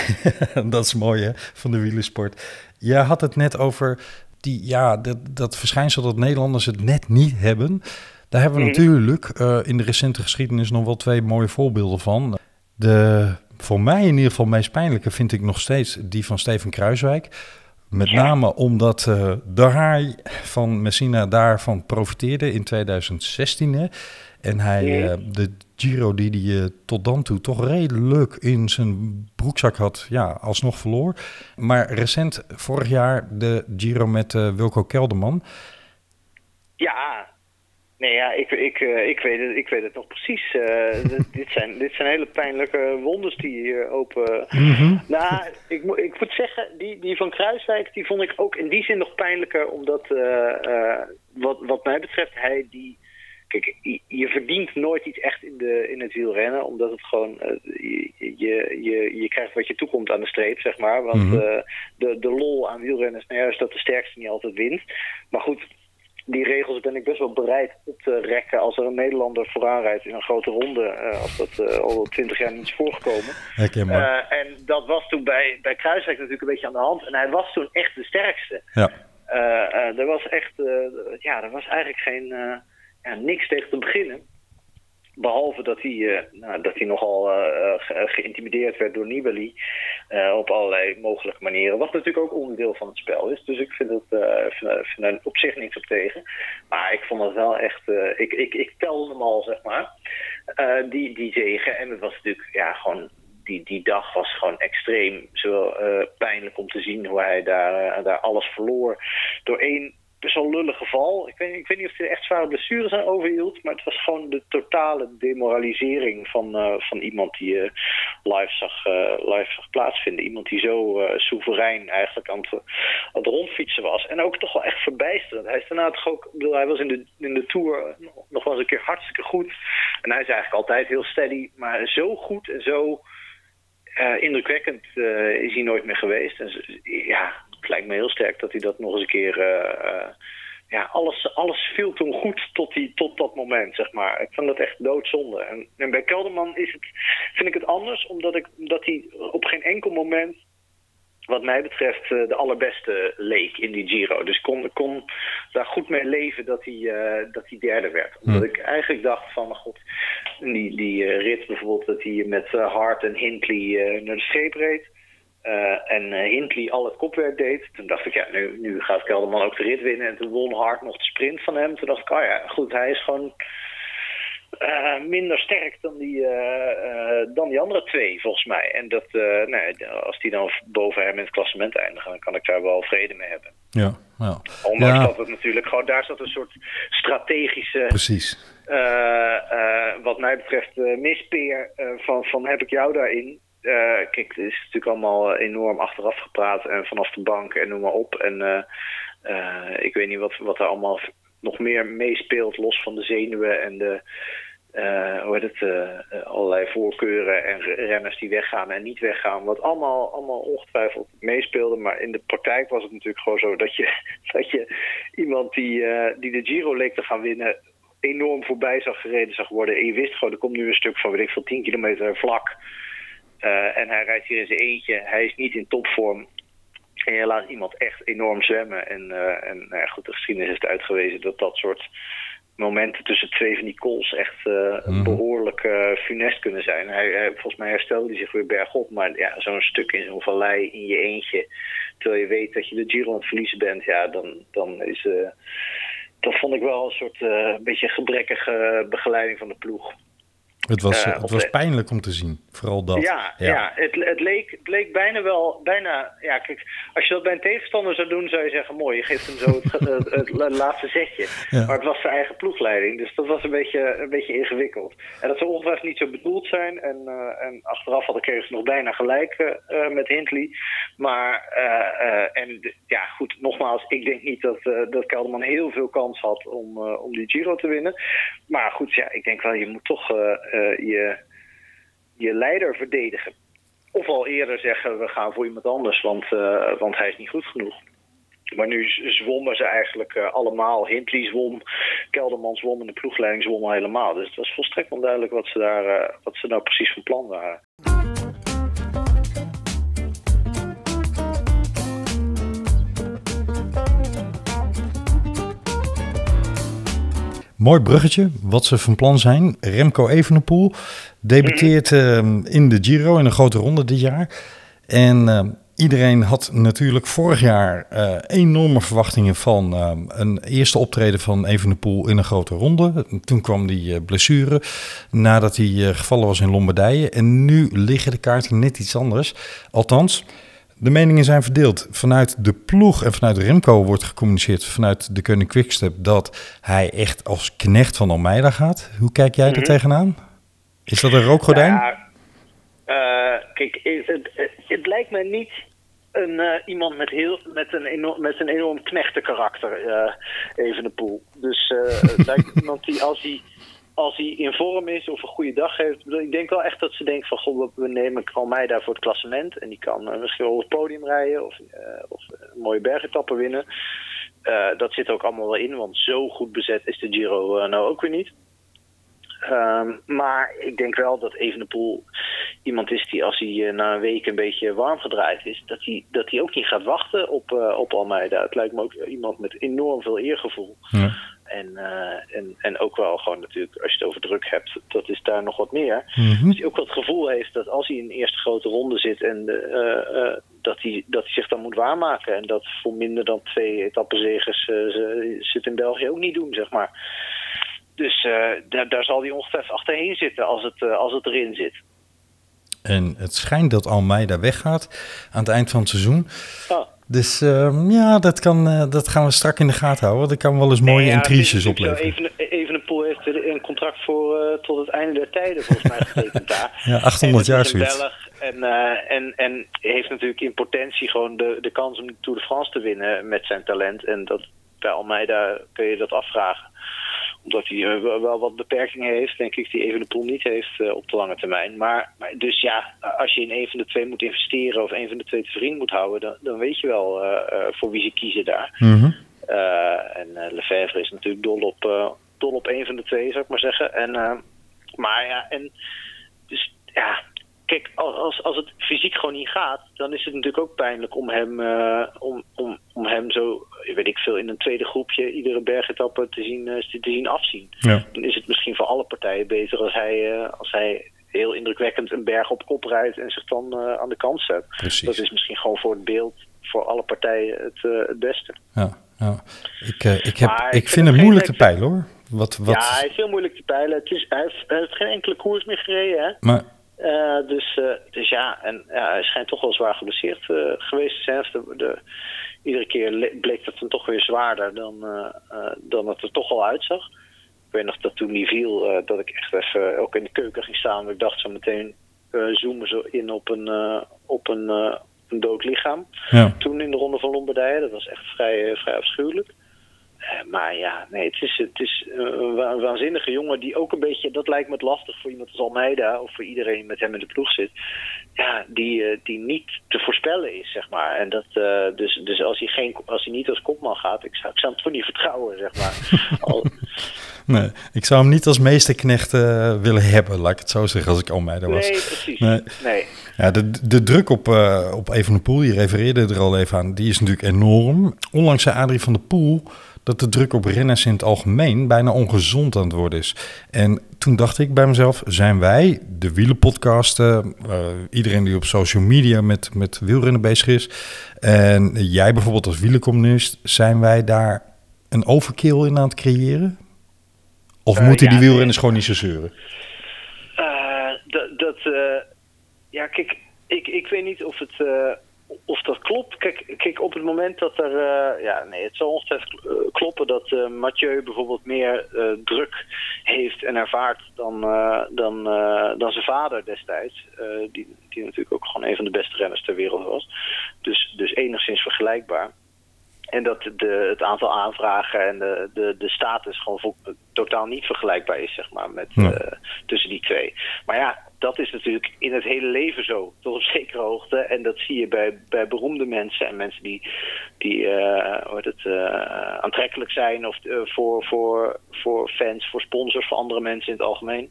dat is mooi hè, van de wielersport. Je had het net over die, ja, dat, dat verschijnsel dat Nederlanders het net niet hebben. Daar hebben we natuurlijk eh, in de recente geschiedenis nog wel twee mooie voorbeelden van. De voor mij in ieder geval meest pijnlijke vind ik nog steeds die van Steven Kruiswijk. Met name omdat uh, de haai van Messina daarvan profiteerde in 2016. Hè? En hij uh, de Giro die hij uh, tot dan toe toch redelijk in zijn broekzak had, ja, alsnog verloor. Maar recent, vorig jaar, de Giro met Wilco Kelderman. Ja, Nee, ja, ik, ik, uh, ik, weet, het, ik weet het nog precies. Uh, dit, zijn, dit zijn hele pijnlijke wondes die hier open... Mm -hmm. Nou, ik, ik moet zeggen, die, die van Kruiswijk, die vond ik ook in die zin nog pijnlijker. Omdat, uh, wat, wat mij betreft, hij die... Kijk, je, verdient nooit iets echt in, de, in het wielrennen. Omdat het gewoon... je, je, je, krijgt wat je toekomt aan de streep, zeg maar. Want mm -hmm. de, de lol aan wielrennen is nou juist dat de sterkste niet altijd wint. Maar goed die regels ben ik best wel bereid op te rekken als er een Nederlander vooraan rijdt in een grote ronde. Uh, als dat uh, al twintig jaar niet is voorgekomen. Uh, en dat was toen bij, bij Kruiswijk natuurlijk een beetje aan de hand. En hij was toen echt de sterkste. Ja. er was echt, ja, er was eigenlijk geen, ja, niks tegen te beginnen. Behalve dat hij, uh, nou, dat hij nogal uh, ge geïntimideerd werd door Nibali op allerlei mogelijke manieren. Wat natuurlijk ook onderdeel van het spel is. Dus ik vind, het, vind, vind er op zich niks op tegen. Maar ik vond het wel echt... ik, ik, ik telde hem al, zeg maar. die, die zegen. En het was natuurlijk ja, gewoon... Die, die dag was gewoon extreem zo pijnlijk om te zien hoe hij daar, daar alles verloor. Door één best wel lullig geval. Ik weet, ik weet niet of hij er echt zware blessures aan overhield. Maar het was gewoon de totale demoralisering van, uh, van iemand die je uh, live, zag, uh, live zag plaatsvinden. Iemand die zo soeverein eigenlijk aan het, aan het rondfietsen was. En ook toch wel echt verbijsterend. Hij is daarna toch ook, bedoel, hij was in de, in de Tour nog wel eens een keer hartstikke goed. En hij is eigenlijk altijd heel steady. Maar zo goed en zo indrukwekkend is hij nooit meer geweest. En ja, lijkt me heel sterk dat hij dat nog eens een keer... Uh, ja, alles, alles viel toen goed tot, die, tot dat moment, zeg maar. Ik vond dat echt doodzonde. En, en bij Kelderman is het, vind ik het anders, omdat, ik, omdat hij op geen enkel moment wat mij betreft de allerbeste leek in die Giro. Dus kon, kon daar goed mee leven dat hij, uh, dat hij derde werd. Omdat ik eigenlijk dacht van, god, die, die rit bijvoorbeeld dat hij met Hart en Hindley naar de streep reed. Uh, en uh, Hindley al het kopwerk deed. Toen dacht ik, ja, nu, nu gaat Kelderman ook de rit winnen. En toen won Hart nog de sprint van hem. Toen dacht ik, oh ja, goed, hij is gewoon uh, minder sterk dan die, dan die andere twee, volgens mij. En dat, nee, als die dan boven hem in het klassement eindigen, dan kan ik daar wel vrede mee hebben. Ja, ja. Ondanks ja. dat het natuurlijk gewoon, daar zat een soort strategische... Precies. wat mij betreft mispeer van, van heb ik jou daarin. Uh, kijk, het is natuurlijk allemaal enorm achteraf gepraat en vanaf de bank en noem maar op. En uh, ik weet niet wat, wat er allemaal nog meer meespeelt, los van de zenuwen en de, hoe heet het, allerlei voorkeuren en renners die weggaan en niet weggaan. Wat allemaal, allemaal ongetwijfeld meespeelde, maar in de praktijk was het natuurlijk gewoon zo dat je, dat je iemand die, die de Giro leek te gaan winnen enorm voorbij zag gereden zag worden. En je wist gewoon, er komt nu een stuk van, weet ik veel, 10 kilometer vlak. Uh, en hij rijdt hier in zijn eentje. Hij is niet in topvorm. En je laat iemand echt enorm zwemmen. En, uh, en nou ja, goed, de geschiedenis heeft uitgewezen dat dat soort momenten tussen twee van die calls echt uh, mm. behoorlijk funest kunnen zijn. Hij, hij, volgens mij herstelde hij zich weer bergop. Maar ja, zo'n stuk in zo'n vallei in je eentje. Terwijl je weet dat je de Giro aan het verliezen bent. Ja, dan, dan is... dat vond ik wel een soort een beetje gebrekkige begeleiding van de ploeg. Het was, uh, het was pijnlijk om te zien, vooral dat. Ja, ja. ja het, het, leek, het leek bijna wel, bijna, ja kijk, als je dat bij een tegenstander zou doen, zou je zeggen, mooi, je geeft hem zo het, het, het laatste zetje. Ja. Maar het was zijn eigen ploegleiding, dus dat was een beetje, een beetje ingewikkeld. En dat zou ongetwijfeld niet zo bedoeld zijn, en, uh, en achteraf had ik nog bijna gelijk uh, met Hindley. Maar, en ja goed, nogmaals, ik denk niet dat, dat Kelderman heel veel kans had om, om die Giro te winnen. Maar goed, ja, ik denk wel, je moet toch... Uh, je, je leider verdedigen. Of al eerder zeggen we gaan voor iemand anders, want, uh, want hij is niet goed genoeg. Maar nu zwommen ze eigenlijk uh, allemaal. Hindley zwom, Kelderman zwom en de ploegleiding zwom helemaal. Dus het was volstrekt onduidelijk wat ze, daar, wat ze nou precies van plan waren. Mooi bruggetje, wat ze van plan zijn. Remco Evenepoel debuteert uh, in de Giro in een grote ronde dit jaar. En uh, iedereen had natuurlijk vorig jaar eh, enorme verwachtingen van eh, een eerste optreden van Evenepoel in een grote ronde. Toen kwam die eh, blessure nadat hij eh, gevallen was in Lombardije. En nu liggen de kaarten net iets anders. Althans, de meningen zijn verdeeld. Vanuit de ploeg en vanuit Remco wordt gecommuniceerd vanuit de Koning Quickstep dat hij echt als knecht van Almeida gaat. Hoe kijk jij er tegenaan? Is dat een rookgordijn? Ja, eh, kijk, het, het, het lijkt me niet een, eh, iemand met, heel, met, een enorm, met een enorm knechtenkarakter, eh even de poel. Dus het lijkt me iemand die als hij, als hij in vorm is of een goede dag heeft. Ik denk wel echt dat ze denkt van, goh, we- nemen Almeida voor het klassement. En die kan eh, misschien wel op het podium rijden of, eh, of een mooie bergetappen winnen. Eh, dat zit ook allemaal wel in, want zo goed bezet is de Giro eh, nou ook weer niet. Ehm, maar ik denk wel dat Evenepoel iemand is die als hij eh, na een week een beetje warm gedraaid is, dat hij, dat hij ook niet gaat wachten op, eh, op Almeida. Het lijkt me ook iemand met enorm veel eergevoel. Ja. En, eh, en, en ook wel gewoon natuurlijk, als je het over druk hebt, dat is daar nog wat meer. Mhm. Dus hij ook wel het gevoel heeft dat als hij in de eerste grote ronde zit en de, eh, eh, dat, hij, dat hij zich dan moet waarmaken. En dat voor minder dan twee etappenzegers ze, het in België ook niet doen, zeg maar. Dus daar, daar zal hij ongetwijfeld achterheen zitten als het, als het erin zit. En het schijnt dat Almeida weggaat aan het eind van het seizoen. Dus ehm, ja, dat, kan, eh, dat gaan we strak in de gaten houden. Dat kan wel eens mooie Nee, ja, intriges zo, opleveren. Even, Evenepoel heeft een contract voor eh, tot het einde der tijden volgens mij getekend daar. Ja, 800 En jaar een zoiets. Belg en, eh, en, en heeft natuurlijk in potentie gewoon de, de kans om de Tour de France te winnen met zijn talent. En dat, bij Almeida kun je dat afvragen. Omdat hij eh, wel wat beperkingen heeft, denk ik, die Evenepoel niet heeft eh, op de lange termijn. Maar, maar dus ja, als je in een van de twee moet investeren of een van de twee te vriend moet houden, dan, dan weet je wel eh, voor wie ze kiezen daar. Mhm. En Lefevre is natuurlijk dol op, dol op een van de twee, zou ik maar zeggen. En, maar ja, en dus ja, kijk, als, als, het fysiek gewoon niet gaat, dan is het natuurlijk ook pijnlijk om hem, eh, om, om, om hem zo, weet ik veel, in een tweede groepje iedere bergetappe te zien, eh, te zien afzien. Ja. Dan is het misschien voor alle partijen beter als hij, eh, als hij heel indrukwekkend een berg op kop rijdt en zich dan aan de kant zet. Precies. Dat is misschien gewoon voor het beeld, voor alle partijen het, het beste. Ja, ja. Ik, ik, heb, Maar ik vind het moeilijk te peilen hoor. Wat, wat, Ja, hij is heel moeilijk te peilen. Het is, hij, heeft, hij heeft geen enkele koers meer gereden. Hè? Maar Eh, dus, eh, dus ja, en ja, hij schijnt toch wel zwaar geblesseerd eh, geweest te zijn. Of De, de, iedere keer le- bleek dat dan toch weer zwaarder dan, dan het er toch al uitzag. Ik weet nog dat toen die viel, dat ik echt even ook in de keuken ging staan. Ik dacht zo meteen zoomen ze in op een, op een, een dood lichaam. ja. Toen in de ronde van Lombardije, dat was echt vrij, vrij afschuwelijk. Eh, maar ja, nee, het is, het is eh, een wa- een waanzinnige jongen die ook een beetje, dat lijkt me het lastig voor iemand als Almeida of voor iedereen die met hem in de ploeg zit. Ja, die, eh, die niet te voorspellen is, zeg maar. En dat, dus, dus als hij, geen, als hij niet als kopman gaat, ik zou, ik zou hem toch niet vertrouwen, zeg maar. Al, Nee, ik zou hem niet als meesterknecht willen hebben, laat ik het zo zeggen, als ik Almeida was. nee, precies. Nee. Nee. Ja, de, de druk op, eh op Evenepoel, je refereerde er al even aan, die is natuurlijk enorm. Onlangs zei Adrie van der Poel dat de druk op renners in het algemeen bijna ongezond aan het worden is. En toen dacht ik bij mezelf, zijn wij, de wielenpodcasten, eh, iedereen die op social media met, met wielrennen bezig is, en jij bijvoorbeeld als wielercommunist, zijn wij daar een overkill in aan het creëren? Of Eh, moeten ja, die nee. wielrenners gewoon niet zo zeuren? Eh, dat, ja, kijk, ik, ik weet niet of het, of dat klopt. Kijk, kijk, op het moment dat er, eh, ja, nee, het zal ongetwijfeld eh, kloppen dat eh, Mathieu bijvoorbeeld meer druk heeft en ervaart dan, dan, dan zijn vader destijds, die, die natuurlijk ook gewoon een van de beste renners ter wereld was. Dus, dus enigszins vergelijkbaar. En dat de, het aantal aanvragen en de, de, de status gewoon totaal niet vergelijkbaar is, zeg maar, met, Ja. tussen die twee. Maar ja, dat is natuurlijk in het hele leven zo, tot op zekere hoogte. En dat zie je bij, bij beroemde mensen en mensen die, die heet het, eh, aantrekkelijk zijn of, eh, voor, voor, voor fans, voor sponsors, voor andere mensen in het algemeen.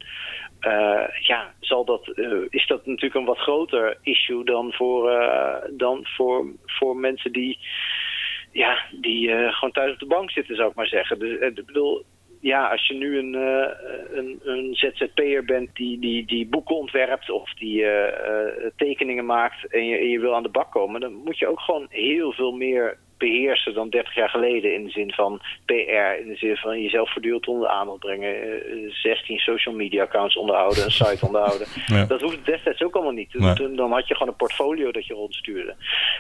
Ja, zal dat, is dat natuurlijk een wat groter issue dan voor, dan voor, voor mensen die ja, die gewoon thuis op de bank zitten, zou ik maar zeggen. Dus, ik bedoel, ja, als je nu een, eh, een, een ZZP'er bent die, die, die boeken ontwerpt of die eh, eh, tekeningen maakt en je, en je wil aan de bak komen, dan moet je ook gewoon heel veel meer beheersen dan 30 jaar geleden. In de zin van PR, in de zin van jezelf voortdurend onder de aandacht brengen. eh, 16 social media accounts onderhouden, een site onderhouden. Ja. Dat hoeft destijds ook allemaal niet. Nee. Toen- Dan had je gewoon een portfolio dat je rondstuurde,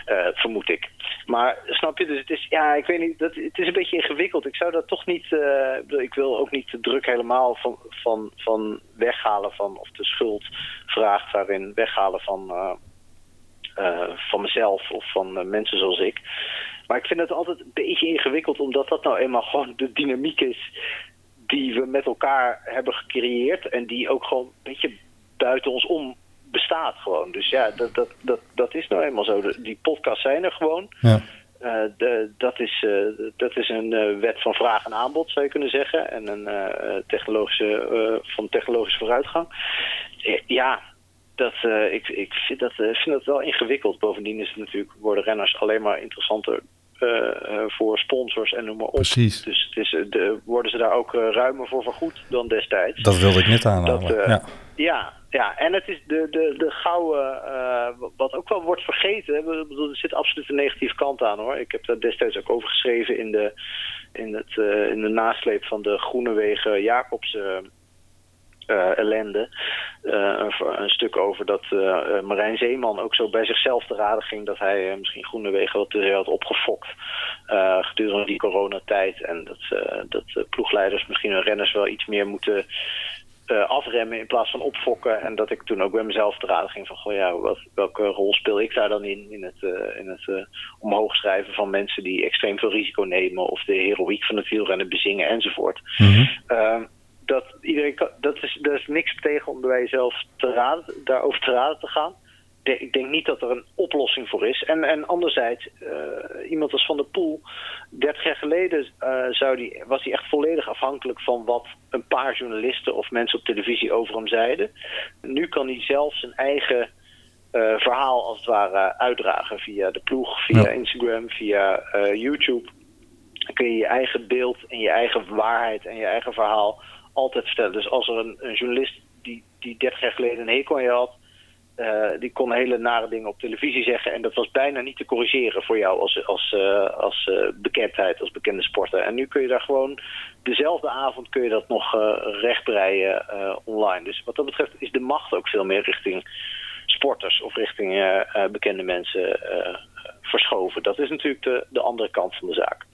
eh, vermoed ik. Maar snap je, dus het is, ja, ik weet niet, dat, het is een beetje ingewikkeld. Ik zou dat toch niet, eh, ik wil ook niet de druk helemaal van, van, van weghalen van, of de schuldvraag daarin weghalen van, eh, eh, van mezelf of van eh, mensen zoals ik. Maar ik vind het altijd een beetje ingewikkeld, omdat dat nou eenmaal gewoon de dynamiek is die we met elkaar hebben gecreëerd en die ook gewoon een beetje buiten ons om bestaat gewoon. Dus ja, dat, dat, dat, dat is nou eenmaal zo. Die podcasts zijn er gewoon. Ja. Eh, de, dat, is, eh, dat is een eh, wet van vraag en aanbod, zou je kunnen zeggen. En een technologische, van technologische vooruitgang. Ja, dat, ik, ik vind, dat, vind dat wel ingewikkeld. Bovendien is het natuurlijk, worden renners alleen maar interessanter voor sponsors en noem maar op. Precies. Dus het is, eh, de, worden ze daar ook eh, ruimer voor vergoed dan destijds. Dat wilde ik net aanhalen. Dat, eh, ja. Ja, ja, en het is de, de, de gouden, eh, wat ook wel wordt vergeten. Ik bedoel, er zit absoluut een negatieve kant aan hoor. Ik heb daar destijds ook over geschreven in de, in het, eh, in de nasleep van de Groenewegen Jacobs eh, ellende. Eh, een, een stuk over dat eh, Marijn Zeeman ook zo bij zichzelf te raden ging dat hij misschien Groenewegen wat te zeer had opgefokt gedurende die coronatijd. En dat, dat ploegleiders misschien hun renners wel iets meer moeten afremmen in plaats van opfokken. En dat ik toen ook bij mezelf te raden ging van, goh ja, wat, welke rol speel ik daar dan in? In het, in het omhoog schrijven van mensen die extreem veel risico nemen of de heroïek van het wielrennen bezingen enzovoort. Eh, dat iedereen kan, dat is, daar is niks tegen om bij jezelf te raden, daarover te raden te gaan. De- ik denk niet dat er een oplossing voor is. En, en anderzijds, eh, iemand als Van der Poel, 30 jaar geleden eh, zou die, was hij echt volledig afhankelijk van wat een paar journalisten of mensen op televisie over hem zeiden. Nu kan hij zelf zijn eigen eh, verhaal als het ware uitdragen via de ploeg, via Ja. Instagram, via YouTube. Dan kun je je eigen beeld en je eigen waarheid en je eigen verhaal altijd vertellen. Dus als er een, journalist die, die 30 jaar geleden een hekel aan je had, eh, die kon hele nare dingen op televisie zeggen. En dat was bijna niet te corrigeren voor jou als, als, eh, als eh, bekendheid, als bekende sporter. En nu kun je daar gewoon dezelfde avond kun je dat nog rechtbreien online. Dus wat dat betreft is de macht ook veel meer richting sporters of richting bekende mensen verschoven. Dat is natuurlijk de, de andere kant van de zaak.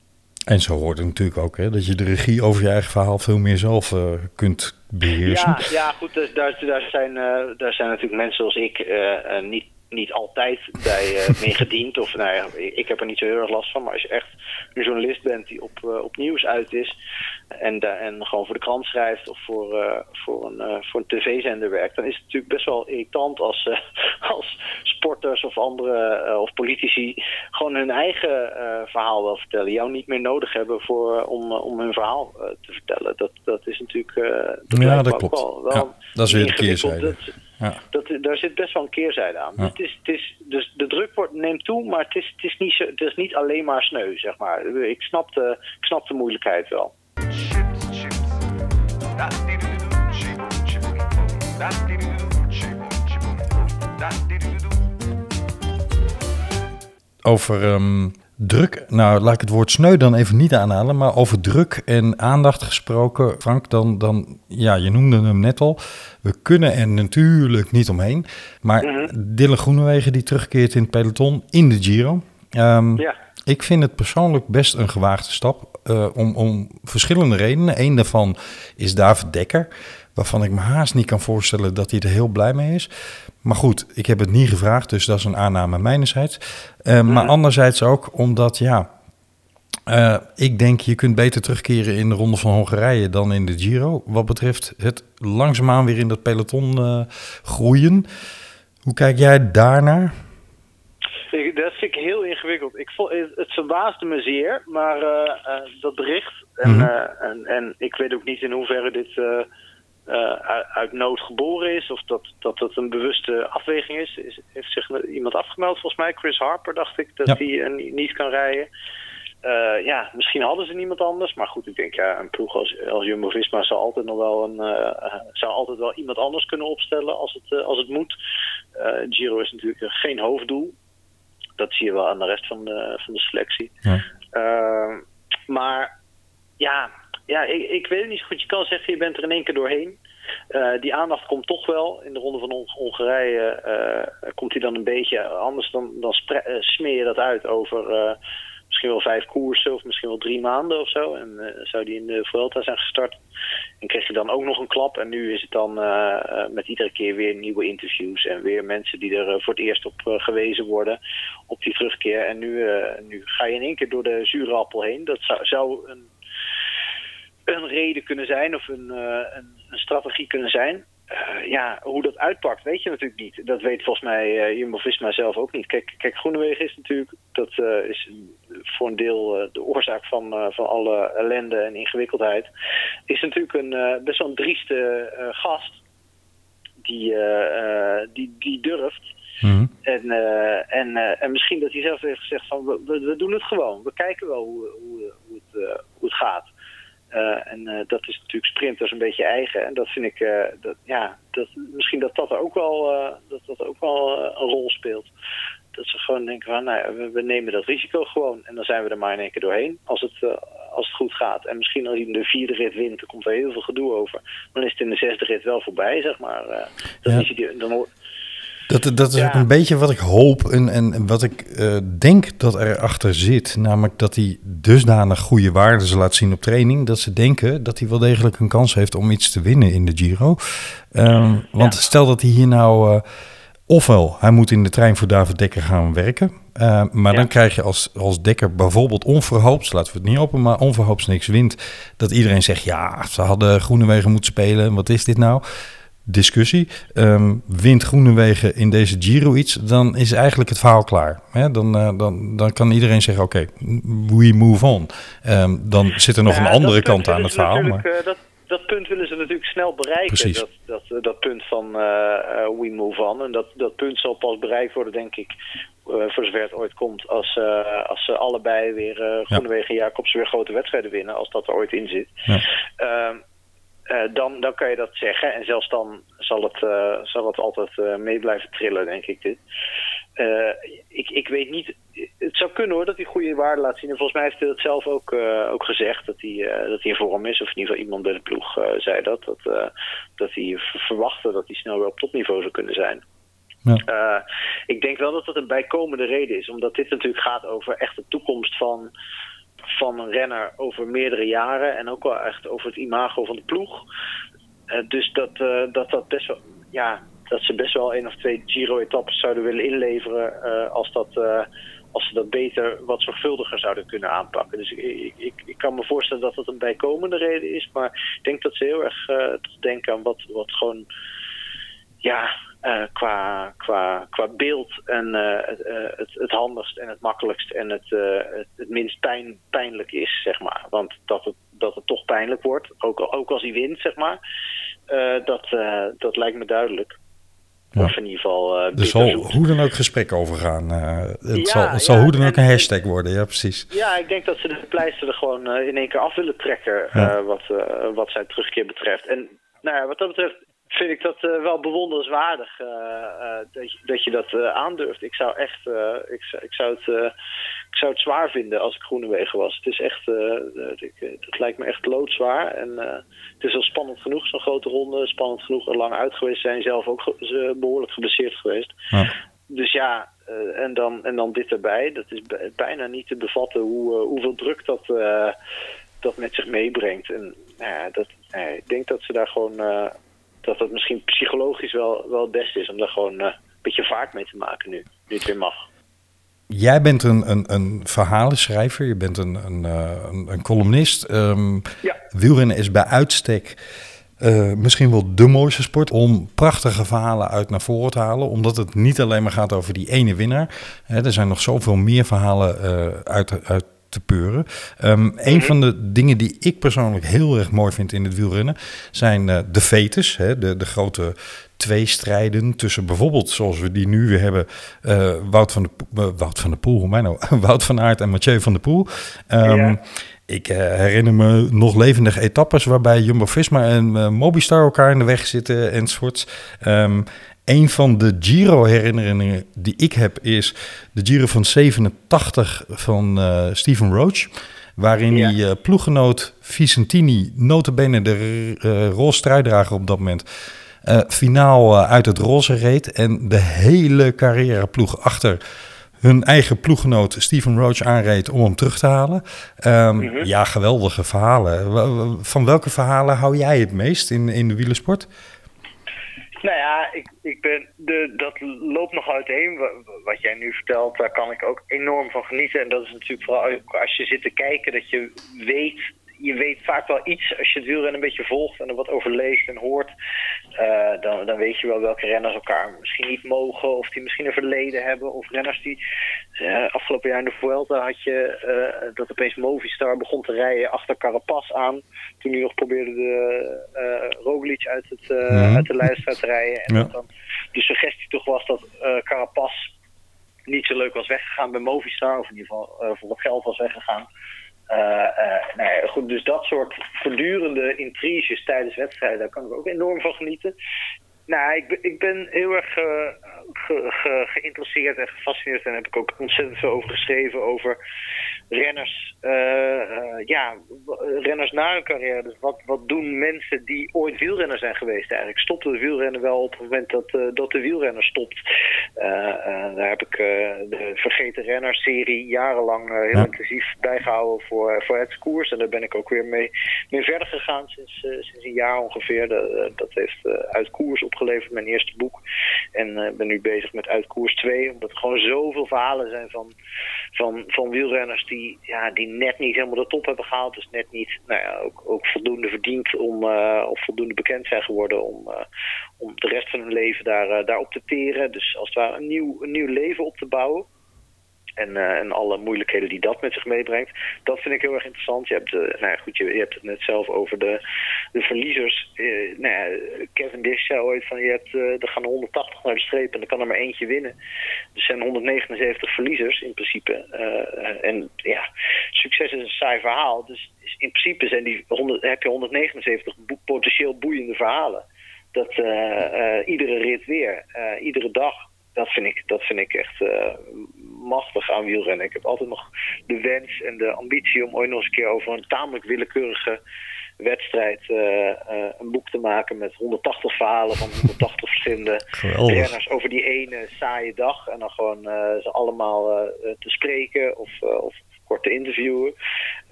En zo hoort het natuurlijk ook, hè, dat je de regie over je eigen verhaal veel meer zelf eh, kunt beheersen. Ja, ja goed, dus daar, daar, zijn, eh, daar zijn natuurlijk mensen zoals ik eh, niet, niet altijd bij mee gediend. Of nou ja, ik heb er niet zo heel erg last van. Maar als je echt een journalist bent die op, eh, op nieuws uit is en, da- en gewoon voor de krant schrijft of voor, eh, voor een, voor een tv-zender werkt, dan is het natuurlijk best wel irritant als, als sporters of andere of politici gewoon hun eigen verhaal wel vertellen. Jou niet meer nodig hebben voor, om, om hun verhaal te vertellen. Dat, dat is natuurlijk. dat Ja, dat klopt. wel- wel Ja, dat is weer de keerzijde. Ja. dat, daar zit best wel een keerzijde aan. Ja. Dus, het is, het is, dus de druk wordt, neemt toe, maar het is, het, is niet zo, het is niet alleen maar sneu, zeg maar. Ik snap de, ik snap de moeilijkheid wel. Chips, chips. Over ehm, druk, nou laat ik het woord sneu dan even niet aanhalen, maar over druk en aandacht gesproken, Frank, dan, dan ja, je noemde hem net al. We kunnen er natuurlijk niet omheen, maar Dylan Groenewegen die terugkeert in het peloton in de Giro. Ehm, Ja. Ik vind het persoonlijk best een gewaagde stap eh, om, om verschillende redenen. Eén daarvan is David Dekker, waarvan ik me haast niet kan voorstellen dat hij er heel blij mee is. Maar goed, ik heb het niet gevraagd, dus dat is een aanname mijnerzijds. Eh, Maar anderzijds ook omdat, ja, eh, ik denk je kunt beter terugkeren in de Ronde van Hongarije dan in de Giro. Wat betreft het langzaamaan weer in dat peloton eh, groeien. Hoe kijk jij daarnaar? Ik- Dat vind ik heel ingewikkeld. Ik vond, het verbaasde me zeer, maar dat bericht. En, Mhm. en, en ik weet ook niet in hoeverre dit eh, uit, nood geboren is. Of dat dat, dat een bewuste afweging is. is. Heeft zich iemand afgemeld, volgens mij, Chris Harper, dacht ik, dat hij eh, niet- kan rijden. eh, ja, misschien hadden ze niemand anders. Maar goed, ik denk ja, een ploeg als, als Jumbo-Visma zou altijd nog wel een, eh, zou altijd wel iemand anders kunnen opstellen als het, als het moet. Giro is natuurlijk geen hoofddoel. Dat zie je wel aan de rest van de, van de selectie. Ja. Eh, maar ja, ja ik, ik weet het niet zo goed. Je kan zeggen, je bent er in één keer doorheen. Eh, die aandacht komt toch wel. In de ronde van Hong- Hongarije eh, komt hij dan een beetje anders. Dan, dan eh, smeer je dat uit over misschien wel vijf koersen of misschien wel drie maanden of zo. En zou die in de Vuelta zijn gestart. En kreeg je dan ook nog een klap. En nu is het dan met iedere keer weer nieuwe interviews. En weer mensen die er voor het eerst op gewezen worden. Op die terugkeer. En nu, nu ga je in één keer door de zure appel heen. Dat zou, zou een, een reden kunnen zijn. Of een, eh, een, een strategie kunnen zijn. Eh, ja, hoe dat uitpakt, weet je natuurlijk niet. Dat weet volgens mij eh Jumbo-Visma zelf ook niet. Kijk, kijk Groenewegen is natuurlijk, dat is voor een deel de oorzaak van, van alle ellende en ingewikkeldheid. Is natuurlijk een best wel een drieste gast die, die, die durft. Mhm. En, en, en misschien dat hij zelf heeft gezegd van we, we, doen het gewoon. We kijken wel hoe, hoe, hoe, het, hoe het gaat. Eh, en eh, dat is natuurlijk sprinters een beetje eigen. En dat vind ik, eh, dat, ja, dat, misschien dat dat ook wel, dat dat ook wel een rol speelt. Dat ze gewoon denken van, nou we, we nemen dat risico gewoon. En dan zijn we er maar in één keer doorheen als het, als het goed gaat. En misschien als hij in de vierde rit wint, dan komt er heel veel gedoe over. Dan is het in de zesde rit wel voorbij, zeg maar. Dan Ja. is hij, die- dan, Dat, dat is Ja. ook een beetje wat ik hoop en, en wat ik eh, denk dat erachter zit. Namelijk dat hij dusdanig goede waarden laat zien op training. Dat ze denken dat hij wel degelijk een kans heeft om iets te winnen in de Giro. Ehm, want stel dat hij hier nou... eh, ofwel, hij moet in de trein voor David Dekker gaan werken. eh, maar Ja. dan krijg je als, als Dekker bijvoorbeeld onverhoops... laten we het niet open, maar onverhoops niks wint... dat iedereen zegt, ja, ze hadden Groenewegen moeten spelen. Wat is dit nou? Discussie. Ehm, wint Groenewegen in deze Giro iets, dan is eigenlijk het verhaal klaar. Hè? Dan, eh, dan, dan kan iedereen zeggen, oké, we move on. Ehm, dan zit er nog Ja, een andere kant aan het verhaal. Maar, eh, dat, dat punt willen ze natuurlijk snel bereiken. Precies. Dat, dat, eh, dat punt van we move on. En dat, dat punt zal pas bereikt worden, denk ik, voor zover het ooit komt. Als, als ze allebei weer, eh Groenewegen en Jacobs weer grote wedstrijden winnen. Als dat er ooit in zit. Ja. Eh, dan, dan kan je dat zeggen. En zelfs dan zal het, eh, zal het altijd eh, mee blijven trillen, denk ik. Dit. Ik, ik weet niet. Het zou kunnen hoor dat hij goede waarde laat zien. En volgens mij heeft hij dat zelf ook, ook gezegd. Dat hij, dat hij in vorm is. Of in ieder geval iemand bij de ploeg zei dat. Dat, dat hij verwachtte dat hij snel weer op topniveau zou kunnen zijn. Ja. Ik denk wel dat dat een bijkomende reden is. Omdat dit natuurlijk gaat over echt de toekomst van, van een renner over meerdere jaren. En ook wel echt over het imago van de ploeg. Eh, dus dat, eh, dat dat best wel. Ja, dat ze best wel één of twee Giro-etappes zouden willen inleveren. eh, als, dat, als ze dat beter, wat zorgvuldiger zouden kunnen aanpakken. Dus ik, ik, ik, kan me voorstellen dat dat een bijkomende reden is. Maar ik denk dat ze heel erg denken aan wat, wat gewoon. Ja, eh, qua, qua, qua beeld en eh, het, het, het handigst en het makkelijkst en het, het, het minst pijn, pijnlijk is, zeg maar. Want dat het, dat het toch pijnlijk wordt, ook, ook als hij wint, zeg maar, dat, dat lijkt me duidelijk. Ja. Of in ieder geval eh er zal hoe dan ook gesprek over gaan. Het Ja, zal, het zal ja, hoe dan ook en- een hashtag worden, ja precies. Ja, ik denk dat ze de pleister er gewoon in één keer af willen trekken wat, wat zijn terugkeer betreft. En nou ja, wat dat betreft vind ik dat eh, wel bewonderenswaardig eh, eh, dat, je, dat je dat aandurft. Ik zou echt, ik, zou, ik, zou het, ik zou het zwaar vinden als ik Groenewegen was. Het is echt, ik, het lijkt me echt loodzwaar. En het is wel spannend genoeg, zo'n grote ronde. Spannend genoeg er lang uit geweest zijn. Zelf ook ge- eh, behoorlijk geblesseerd geweest. Ja. Dus ja, en, dan, en dan dit erbij. Dat is bijna niet te bevatten hoe, hoeveel druk dat, dat met zich meebrengt. En nou ja, dat, ik denk dat ze daar gewoon. Dat dat misschien psychologisch wel, wel het beste is om daar gewoon eh, een beetje vaart mee te maken nu. Nu het weer mag. Jij bent een, een, een verhalenschrijver, je bent een, een, eh, een, een columnist. Ja. Wielrennen is bij uitstek eh, misschien wel de mooiste sport om prachtige verhalen uit naar voren te halen. Omdat het niet alleen maar gaat over die ene winnaar. Hè, er zijn nog zoveel meer verhalen eh, uit, uit te peuren. Um, Een van de dingen die ik persoonlijk heel erg mooi vind in het wielrennen zijn uh, de fetes, hè, de, de grote twee strijden tussen bijvoorbeeld, zoals we die nu weer hebben, uh, Wout, van de, uh, Wout van de Poel, hoe mij nou, Wout van Aert en Mathieu van der Poel. Um, ja. Ik uh, herinner me nog levendige etappes waarbij Jumbo-Visma en Mobistar elkaar in de weg zitten enzovoorts. Um, een van de Giro-herinneringen die ik heb is de Giro van 87 van uh, Steven Roach. Waarin ja. die uh, ploeggenoot Vicentini, notabene de uh, roze strijddrager op dat moment, uh, finaal uit het roze reed. En de hele carrièreploeg achter hun eigen ploeggenoot Steven Roach aanreed om hem terug te halen. Um, mm -hmm. Ja, geweldige verhalen. Van welke verhalen hou jij het meest in, in de wielersport? Nou ja, ik, ik ben de, dat loopt nog uiteen. Wat jij nu vertelt, daar kan ik ook enorm van genieten. En dat is natuurlijk vooral als je zit te kijken, dat je weet je weet vaak wel iets als je het wielrennen een beetje volgt en er wat over leest en hoort. Uh, dan, dan weet je wel welke renners elkaar misschien niet mogen of die misschien een verleden hebben. Of renners die uh, afgelopen jaar in de Vuelta had je uh, dat opeens Movistar begon te rijden achter Carapaz aan. Toen hij nog probeerde de Roglic uit, het, mm-hmm. uit de lijst te rijden. En ja. dat dan de suggestie toch was dat Carapaz niet zo leuk was weggegaan bij Movistar. Of in ieder geval voor wat geld was weggegaan. Uh, nou goed, dus dat soort voortdurende intriges tijdens wedstrijden, daar kan ik ook enorm van genieten. Nou, ik, ik ben heel erg ge, geïnteresseerd en gefascineerd en heb ik ook ontzettend veel over geschreven over renners, ja, renners na hun carrière. Dus wat, wat doen mensen die ooit wielrenner zijn geweest eigenlijk? Stopte de wielrennen wel op het moment dat, dat de wielrenner stopt? daar heb ik de Vergeten Renners serie jarenlang heel ja. intensief bijgehouden voor, voor het koers. En daar ben ik ook weer mee, mee verder gegaan sinds, sinds een jaar ongeveer. Dat, dat heeft uit koers opgeleverd, mijn eerste boek. En ben nu bezig met Uitkoers 2, omdat er gewoon zoveel verhalen zijn van, van, van wielrenners die, ja, die net niet helemaal de top hebben gehaald. Dus net niet nou ja, ook, ook voldoende verdiend om, uh, of voldoende bekend zijn geworden om, uh, om de rest van hun leven daar, daarop te teren. Dus als het ware een nieuw, een nieuw leven op te bouwen. En, uh, en alle moeilijkheden die dat met zich meebrengt. Dat vind ik heel erg interessant. Je hebt, uh, nou ja, goed, je, hebt het net zelf over de, de verliezers. Uh, nou ja, Kevin Dish zei ooit van je hebt, er gaan 180 naar de streep en er kan er maar eentje winnen. Er zijn 179 verliezers in principe. en ja, succes is een saai verhaal. Dus in principe zijn die 100, heb je 179 bo potentieel boeiende verhalen. Dat iedere rit weer, iedere dag dat vind ik, dat vind ik echt machtig aan wielrennen. Ik heb altijd nog de wens en de ambitie om ooit nog eens een keer over een tamelijk willekeurige wedstrijd uh, uh, een boek te maken met 180 verhalen van 180 verschillende Geweldig. renners over die ene saaie dag. En dan gewoon ze allemaal te spreken of, of kort te interviewen.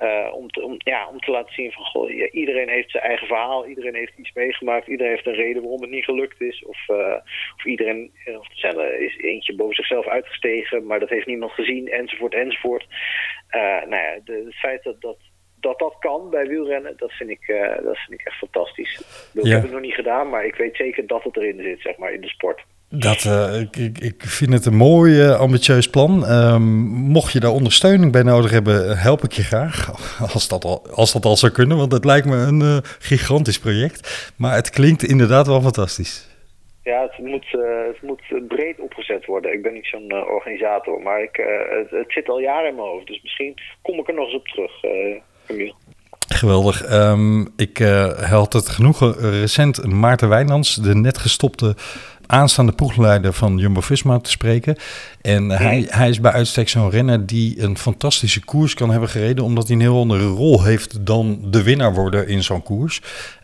Uh, om, te, om, ja, om te laten zien van goh, ja, iedereen heeft zijn eigen verhaal, iedereen heeft iets meegemaakt, iedereen heeft een reden waarom het niet gelukt is. Of, uh, of iedereen of er is eentje boven zichzelf uitgestegen, maar dat heeft niemand gezien, enzovoort, enzovoort. Nou ja, de, het feit dat dat dat dat kan bij wielrennen, dat vind ik, uh, dat vind ik echt fantastisch. Ik ja. heb het nog niet gedaan, maar ik weet zeker dat het erin zit, zeg maar, in de sport. Dat, uh, ik, ik vind het een mooi, uh, ambitieus plan. Um, mocht je daar ondersteuning bij nodig hebben, help ik je graag. Als dat al, als dat al zou kunnen, want het lijkt me een uh, gigantisch project. Maar het klinkt inderdaad wel fantastisch. Ja, het moet, het moet breed opgezet worden. Ik ben niet zo'n organisator, maar ik, het, het, zit al jaren in mijn hoofd. Dus misschien kom ik er nog eens op terug, Camille. Geweldig. Um, ik had het genoegen recent Maarten Wijnands, de net gestopte aanstaande ploegleider van Jumbo-Visma te spreken. En hij, hij is bij uitstek zo'n renner die een fantastische koers kan hebben gereden... omdat hij een heel andere rol heeft dan de winnaar worden in zo'n koers.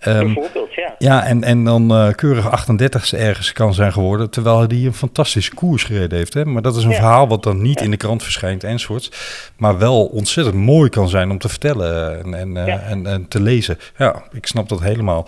Um, Bijvoorbeeld, ja. Ja, en, en dan uh, keurig 38ste ergens kan zijn geworden... terwijl hij een fantastische koers gereden heeft. Hè? Maar dat is een ja. verhaal wat dan niet ja. in de krant verschijnt enzovoorts. Maar wel ontzettend mooi kan zijn om te vertellen en, en, ja. en, en te lezen. Ja, ik snap dat helemaal.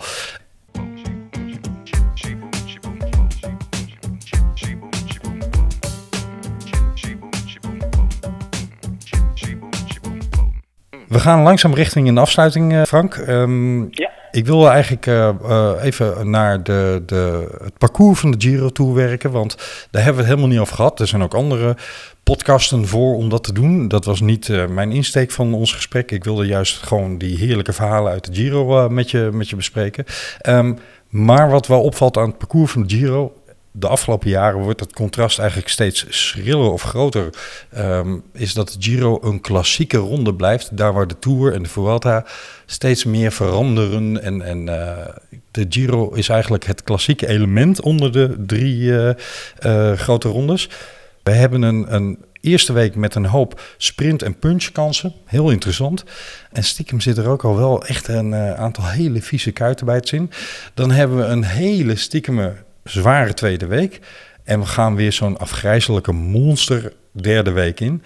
We gaan langzaam richting een afsluiting, Frank. Um, ja. Ik wil eigenlijk eh, eh, even naar de, de, het parcours van de Giro toe werken, want daar hebben we het helemaal niet over gehad. Er zijn ook andere podcasten voor om dat te doen. Dat was niet eh, mijn insteek van ons gesprek. Ik wilde juist gewoon die heerlijke verhalen uit de Giro eh, met, je, met je bespreken. Ehm, maar wat wel opvalt aan het parcours van de Giro, de afgelopen jaren wordt het contrast eigenlijk steeds schriller of groter. Ehm, is dat Giro een klassieke ronde blijft. Daar waar de Tour en de Vuelta steeds meer veranderen. En, en eh, de Giro is eigenlijk het klassieke element onder de drie eh, eh, grote rondes. We hebben een, een eerste week met een hoop sprint- en punchkansen. Heel interessant. En stiekem zit er ook al wel echt een aantal hele vieze kuiten bij het zin. Dan hebben we een hele stiekeme zware tweede week. En we gaan weer zo'n afgrijzelijke monster derde week in.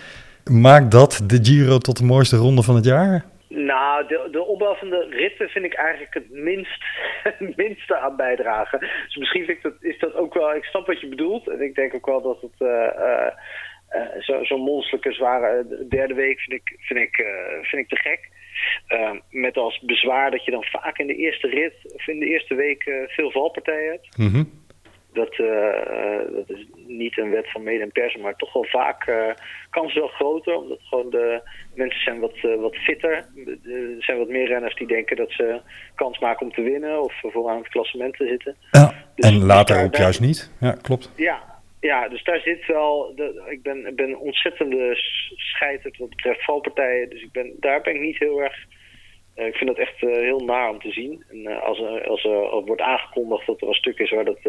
Maakt dat de Giro tot de mooiste ronde van het jaar? Nou, de, de opbouw van de ritten vind ik eigenlijk het minst, het minste aan bijdragen. Dus misschien vind ik dat, is dat ook wel... Ik snap wat je bedoelt. En ik denk ook wel dat het... eh, eh, eh, zo- Zo'n monsterlijke zware derde week vind ik, vind ik, vind ik te gek. Eh, met als bezwaar dat je dan vaak in de eerste rit of in de eerste week veel valpartijen hebt. Mhm. Dat, eh, eh, dat is niet een wet van mede en persen, maar toch wel vaak eh kans wel groter. Omdat gewoon de mensen zijn wat, wat fitter. Er zijn wat meer renners die denken dat ze kans maken om te winnen of vooraan het klassement te zitten. Ja. Dus- en later ook juist niet. Ja, klopt. Ja, ja, dus daar zit wel. De, ik ben, ik ben ontzettende s- scheiter wat betreft valpartijen. Dus ik ben, daar ben ik niet heel erg. Eh, ik vind dat echt eh, heel naar om te zien. En eh, als, er, als er wordt aangekondigd dat er een stuk is waar, dat,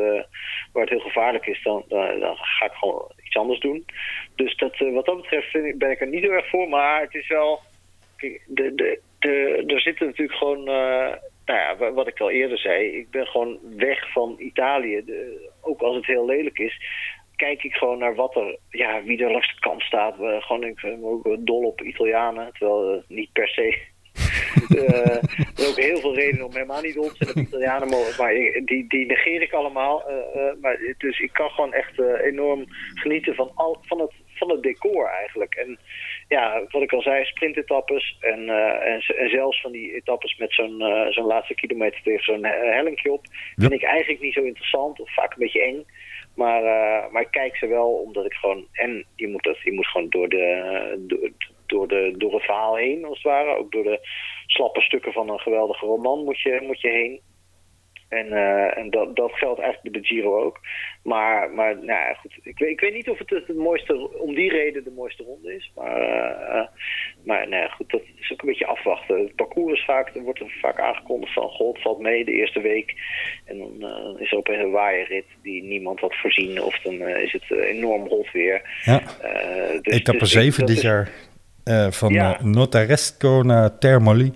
waar het heel gevaarlijk is, dan, dan, ga ik gewoon iets anders doen. Dus dat, wat dat betreft ben ik er niet heel erg voor. Maar het is wel. De, de, de, er zitten natuurlijk gewoon. nou ja, wa- wat ik al eerder zei, ik ben gewoon weg van Italië. De, ook als het heel lelijk is, kijk ik gewoon naar wat er, ja, wie er langs de kant staat. We, gewoon, ik ben ook dol op Italianen, terwijl eh, niet per se. Eh, er zijn ook heel veel redenen om helemaal niet dol te op Italianen, maar, maar die, die negeer ik allemaal. Eh, eh, maar, dus ik kan gewoon echt enorm genieten van, al, van, het, van het decor eigenlijk. En ja, wat ik al zei, sprintetappes en, en, zelfs van die etappes met zo'n zo'n laatste kilometer tegen zo'n hellinkje op, vind ik eigenlijk niet zo interessant of vaak een beetje eng. Maar, maar ik kijk ze wel omdat ik gewoon. En je moet, dat, je moet gewoon door, de, door, door, de, door het verhaal heen, als het ware. Ook door de slappe stukken van een geweldige roman moet je, moet je heen. En, eh, en dat, dat geldt eigenlijk bij de Giro ook. Maar, maar nou ja, goed. Ik, weet, ik weet niet of het het mooiste, om die reden de mooiste ronde is. Maar, eh, maar nou ja, goed, dat is ook een beetje afwachten. Het parcours is vaak, er wordt er vaak aangekondigd van... God, valt mee de eerste week. En dan eh, is er opeens een waaierrit die niemand had voorzien. Of dan is het enorm hot weer. Ja. Dus- Etappe dus 7 dat dit is- jaar eh, van Ja. eh, Notaresco naar Termoli.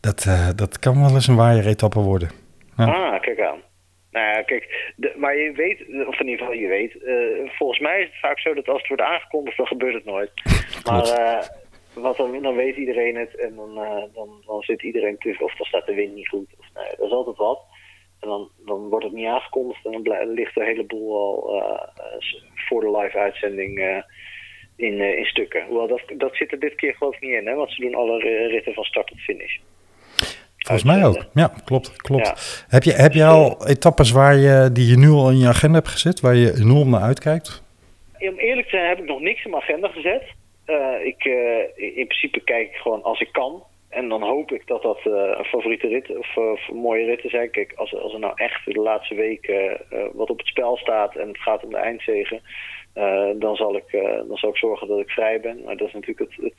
Dat, eh, dat kan wel eens een waaieretappe worden. Ja. Ah, kijk aan. Nou ja, kijk, de, maar je weet, of in ieder geval je weet, volgens mij is het vaak zo dat als het wordt aangekondigd, dan gebeurt het nooit. Maar wat dan, dan weet iedereen het en dan, dan, dan zit iedereen tussen, of dan staat de wind niet goed. Of, nou dat is altijd wat. En dan, dan wordt het niet aangekondigd en dan ligt de hele boel al voor de live uitzending in, eh, in stukken. Hoewel, dat, dat zit er dit keer geloof ik niet in, hè, want ze doen alle ri- ritten van start tot finish. Volgens mij ook. Ja, klopt. klopt. Ja. Heb, je, heb je al etappes waar je, die je nu al in je agenda hebt gezet, waar je enorm naar uitkijkt? Om eerlijk te zijn heb ik nog niks in mijn agenda gezet. Eh, ik, eh, in principe kijk ik gewoon als ik kan. En dan hoop ik dat dat een favoriete rit of, mooie ritten zijn. Kijk, als, als er nou echt de laatste weken wat op het spel staat en het gaat om de eindzegen, dan, zal ik, eh, dan zal ik zorgen dat ik vrij ben. Maar dat is natuurlijk het, het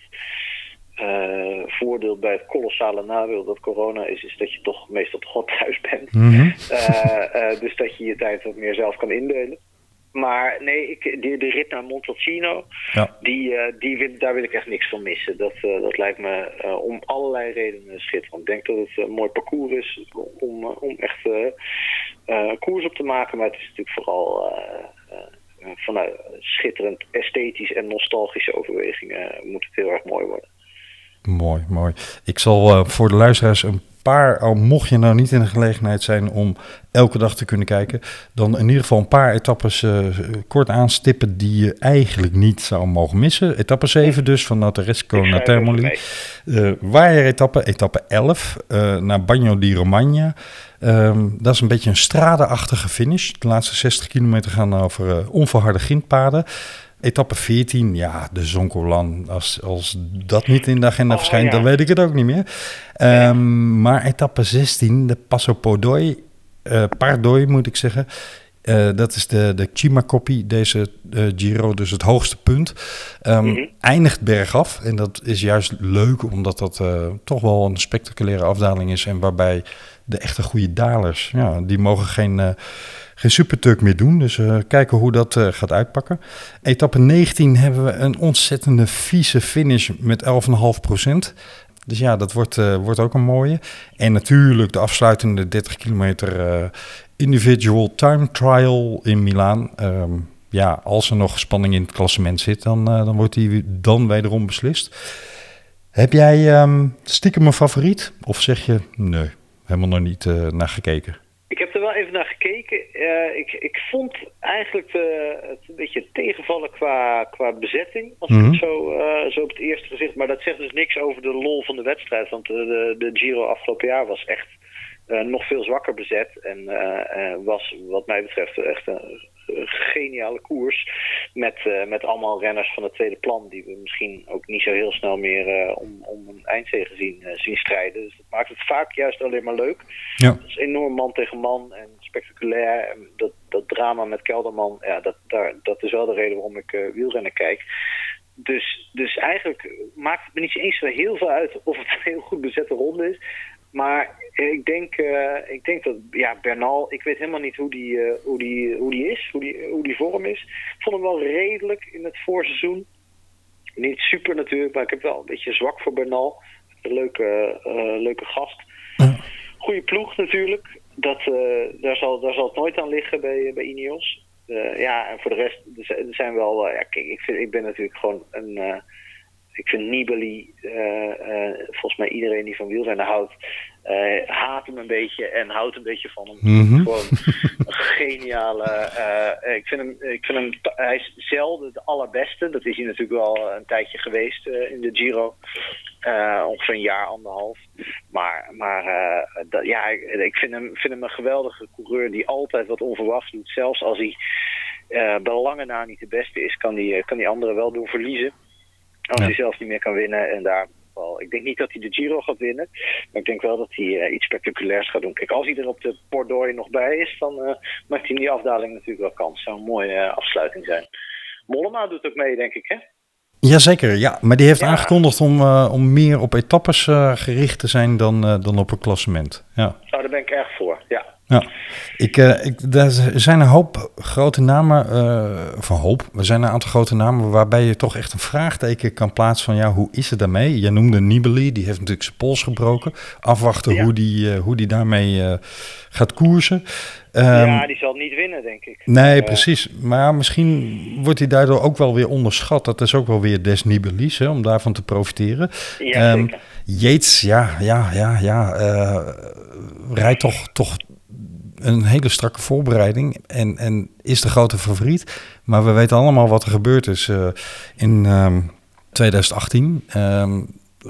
eh, voordeel bij het kolossale nadeel dat corona is, is dat je toch meestal toch wel thuis bent. Eh, eh, dus dat je je tijd wat meer zelf kan indelen. Maar nee, ik, die, de rit naar Montalcino, Ja. die, eh, die wil, daar wil ik echt niks van missen. Dat, eh, dat lijkt me eh, om allerlei redenen schitterend. Ik denk dat het een mooi parcours is om, eh, om echt eh, eh, koers op te maken. Maar het is natuurlijk vooral eh, eh, vanuit schitterend esthetisch en nostalgische overwegingen moet het heel erg mooi worden. Mooi, mooi. Ik zal eh, voor de luisteraars een paar, al mocht je nou niet in de gelegenheid zijn om elke dag te kunnen kijken, dan in ieder geval een paar etappes eh, kort aanstippen die je eigenlijk niet zou mogen missen. Etappe 7 dus, van Notaresco naar Termoli. Uh, Waaieretappe, etappe 11, uh, naar Bagno di Romagna. Um, dat is een beetje een stradenachtige finish. De laatste 60 kilometer gaan over onverharde grindpaden. Etappe 14, ja, de Zoncolan. Als, als dat niet in de agenda Oh, verschijnt, ja. dan weet ik het ook niet meer. Ehm, Maar etappe 16, de Passo Podoi, eh Pardoi moet ik zeggen. Eh, dat is de, de Cima-kopie, deze eh, Giro, dus het hoogste punt. Ehm, Mhm. Eindigt bergaf. En dat is juist leuk, omdat dat toch wel een spectaculaire afdaling is. En waarbij de echte goede dalers, ja, die mogen geen, geen supertuk meer doen. Dus eh, kijken hoe dat eh, gaat uitpakken. Etappe 19 hebben we een ontzettende vieze finish met 11,5% Dus ja, dat wordt, eh, wordt ook een mooie. En natuurlijk de afsluitende 30 kilometer individual time trial in Milaan. Ehm, ja, als er nog spanning in het klassement zit, dan, dan wordt die dan wederom beslist. Heb jij ehm, stiekem een favoriet? Of zeg je, nee, helemaal nog niet naar gekeken? Ik heb er wel even naar gekeken. Eh, ik, ik vond eigenlijk de, het een beetje tegenvallen qua, qua bezetting. Als ik Mhm. het zo, eh, zo op het eerste gezicht. Maar dat zegt dus niks over de lol van de wedstrijd. Want de, de, de Giro afgelopen jaar was echt eh, nog veel zwakker bezet. En eh, eh, was wat mij betreft echt een eh, geniale koers. Met, eh, met allemaal renners van het tweede plan. Die we misschien ook niet zo heel snel meer eh, om, om een eindzege zien, eh, zien strijden. Dus dat maakt het vaak juist alleen maar leuk. Ja. Het is enorm man tegen man en spectaculair. En dat, dat drama met Kelderman, ja, dat, daar, dat is wel de reden waarom ik wielrennen kijk. Dus, dus eigenlijk maakt het me niet eens zo heel veel uit of het een heel goed bezette ronde is. Maar ik denk, eh, ik denk dat ja, Bernal, ik weet helemaal niet hoe die, eh, hoe die, hoe die is, hoe die, hoe die vorm is. Ik vond hem wel redelijk in het voorseizoen. Niet super natuurlijk, maar ik heb wel een beetje zwak voor Bernal. Een leuke, eh, leuke gast. Goede ploeg natuurlijk. Dat, daar, zal, daar zal het nooit aan liggen bij, bij Ineos. Ja, en voor de rest, er zijn- wel... ja, kijk, ik, vind, ik ben natuurlijk gewoon een... ik vind Nibali, eh, eh, volgens mij iedereen die van wielrennen houdt, eh, haat hem een beetje en houdt een beetje van hem. Mhm. Gewoon een geniale. ik vind hem, ik vind hem, hij is zelden de allerbeste. Dat is hij natuurlijk wel een tijdje geweest in de Giro. Ongeveer een jaar, anderhalf. Maar, maar dat, ja, ik, vind, hem, vind hem een geweldige coureur die altijd wat onverwachts doet. Zelfs als hij bij lange na niet de beste is, kan hij, kan die anderen wel doen verliezen. Als Ja. hij zelf niet meer kan winnen. En daar, ik denk niet dat hij de Giro gaat winnen. Maar ik denk wel dat hij eh, iets spectaculairs gaat doen. Kijk, als hij er op de Pordoi nog bij is, dan eh, maakt hij in die afdaling natuurlijk wel kans. Zou een mooie eh, afsluiting zijn. Mollema doet ook mee, denk ik, hè? Jazeker, ja. Maar die heeft Ja. aangekondigd om, om meer op etappes gericht te zijn dan, dan op een klassement. Ja. Nou, daar ben ik erg voor, ja. Ja, ik, eh, ik, er zijn een hoop grote namen, eh van hoop, er zijn een aantal grote namen waarbij je toch echt een vraagteken kan plaatsen van ja, hoe is het daarmee? Je noemde Nibali, die heeft natuurlijk zijn pols gebroken. Afwachten Ja. hoe, die, eh, hoe die daarmee eh, gaat koersen. Ehm, ja, die zal niet winnen, denk ik. Nee, Eh, precies. Maar misschien wordt hij daardoor ook wel weer onderschat. Dat is ook wel weer des Nibelis, hè, om daarvan te profiteren. Ja, Ehm. Yates, ja, ja, ja, ja. eh, rijdt toch, toch een hele strakke voorbereiding en, en is de grote favoriet. Maar we weten allemaal wat er gebeurd is eh, in ehm, 2018. Ehm,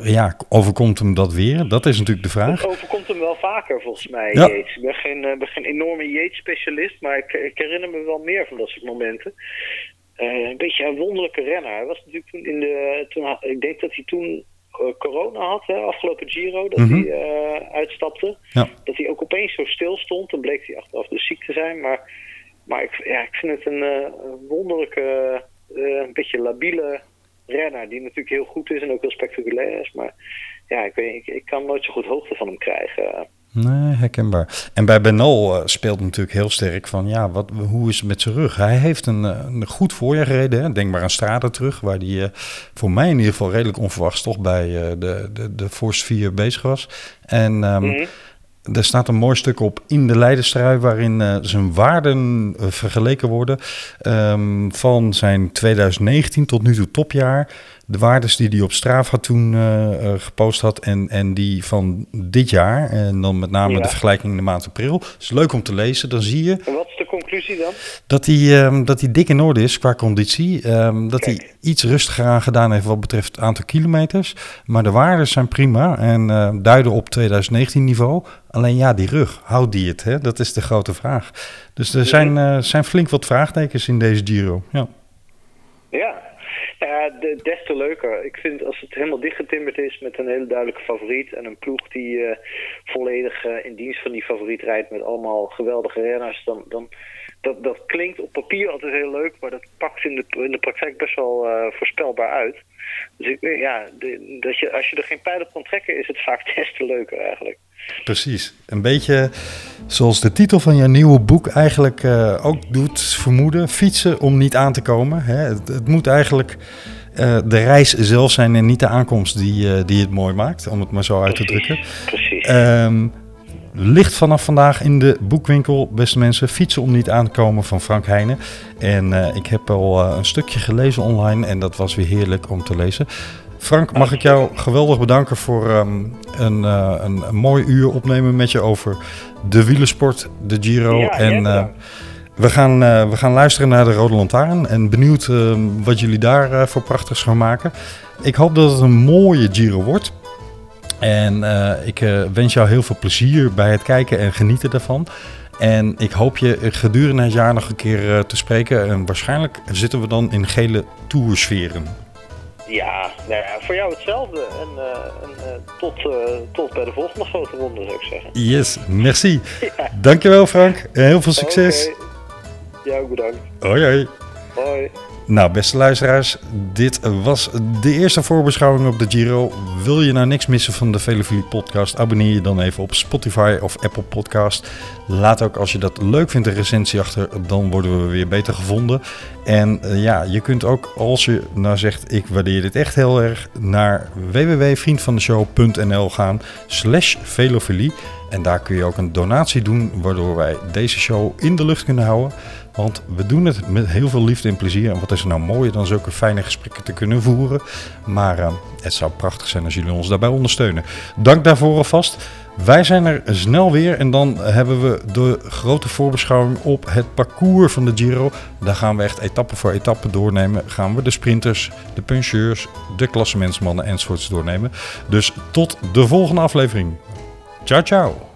ja, overkomt hem dat weer? Dat is natuurlijk de vraag. Dat overkomt hem wel vaker, volgens mij, Ja. Yates. Ik ben geen, eh, ben geen enorme Yates-specialist, maar ik, ik herinner me wel meer van dat soort momenten. Eh, een beetje een wonderlijke renner. Hij was natuurlijk toen in de... Toen, ik denk dat hij toen corona had, hè, afgelopen Giro, dat Mhm. hij eh, uitstapte. Ja. Dat hij ook opeens zo stil stond. Dan bleek hij achteraf dus ziek te zijn. Maar, maar ik, ja, ik vind het een, eh, wonderlijke, eh, een beetje labiele renner. Die natuurlijk heel goed is en ook heel spectaculair is. Maar ja, ik, weet, ik, ik kan nooit zo goed hoogte van hem krijgen. Nee, herkenbaar. En bij Benal eh, speelt natuurlijk heel sterk van, ja, wat, hoe is het met zijn rug? Hij heeft een, eh, een goed voorjaar gereden. Hè? Denk maar aan Strade terug, waar hij eh, voor mij in ieder geval redelijk onverwachts toch bij de, de, de Force 4 bezig was. En Mhm. er staat een mooi stuk op in de Leidenstrui, waarin zijn waarden vergeleken worden ehm, van zijn 2019 tot nu toe topjaar. De waardes die hij op Strava toen eh, eh, gepost had en, en die van dit jaar. En dan met name Ja. de vergelijking in de maand april. Het is leuk om te lezen. Dan zie je En wat is de conclusie dan? Dat hij, ehm, dat hij dik in orde is qua conditie. Ehm, dat hij iets rustiger aan gedaan heeft wat betreft het aantal kilometers. Maar de waarden zijn prima en eh, duiden op 2019 niveau. Alleen ja, die rug, houdt die het? Hè? Dat is de grote vraag. Dus er zijn, eh, zijn flink wat vraagtekens in deze Giro. Ja. Ja, ja de, des te leuker. Ik vind als het helemaal dichtgetimmerd is met een hele duidelijke favoriet en een ploeg die eh, volledig eh, in dienst van die favoriet rijdt met allemaal geweldige renners, dan, dan dat, dat klinkt op papier altijd heel leuk, maar dat pakt in de, in de praktijk best wel eh, voorspelbaar uit. Dus ik, ja, de, dat je, als je er geen pijl op kan trekken, is het vaak des te leuker eigenlijk. Precies. Een beetje zoals de titel van je nieuwe boek eigenlijk eh, ook doet vermoeden. Fietsen om niet aan te komen. Hè? Het, het moet eigenlijk eh, de reis zelf zijn en niet de aankomst die, eh, die het mooi maakt. Om het maar zo uit te drukken. Precies. Ehm, ligt vanaf vandaag in de boekwinkel, beste mensen. Fietsen om niet aan te komen van Frank Heijnen. En eh, ik heb al eh, een stukje gelezen online en dat was weer heerlijk om te lezen. Frank, mag ik jou geweldig bedanken voor ehm, een, eh, een, een mooi uur opnemen met je over de wielersport, de Giro. Ja, en we, gaan, we gaan luisteren naar de Rode Lantaarn en benieuwd ehm, wat jullie daar voor prachtigs gaan maken. Ik hoop dat het een mooie Giro wordt. En eh, ik eh, wens jou heel veel plezier bij het kijken en genieten daarvan. En ik hoop je gedurende het jaar nog een keer eh, te spreken. En waarschijnlijk zitten we dan in gele toursferen. Ja, nou ja, voor jou hetzelfde. En, en tot, tot bij de volgende grote ronde, zou ik zeggen. Yes, merci. Dankjewel Frank. En heel veel succes. Oké. Jou bedankt. Hoi hoi. Hoi. Nou, beste luisteraars, dit was de eerste voorbeschouwing op de Giro. Wil je nou niks missen van de Velevilie podcast? Abonneer je dan even op Spotify of Apple Podcast. Laat ook als je dat leuk vindt een recensie achter, dan worden we weer beter gevonden. En eh, ja, je kunt ook als je nou zegt, ik waardeer dit echt heel erg, naar www.vriendvandeshow.nl gaan slash velofilie. En daar kun je ook een donatie doen, waardoor wij deze show in de lucht kunnen houden. Want we doen het met heel veel liefde en plezier. En wat is er nou mooier dan zulke fijne gesprekken te kunnen voeren. Maar eh, het zou prachtig zijn als jullie ons daarbij ondersteunen. Dank daarvoor alvast. Wij zijn er snel weer en dan hebben we de grote voorbeschouwing op het parcours van de Giro. Daar gaan we echt etappe voor etappe doornemen. Gaan we de sprinters, de puncheurs, de klassementsmannen enzovoorts doornemen. Dus tot de volgende aflevering. Ciao, ciao.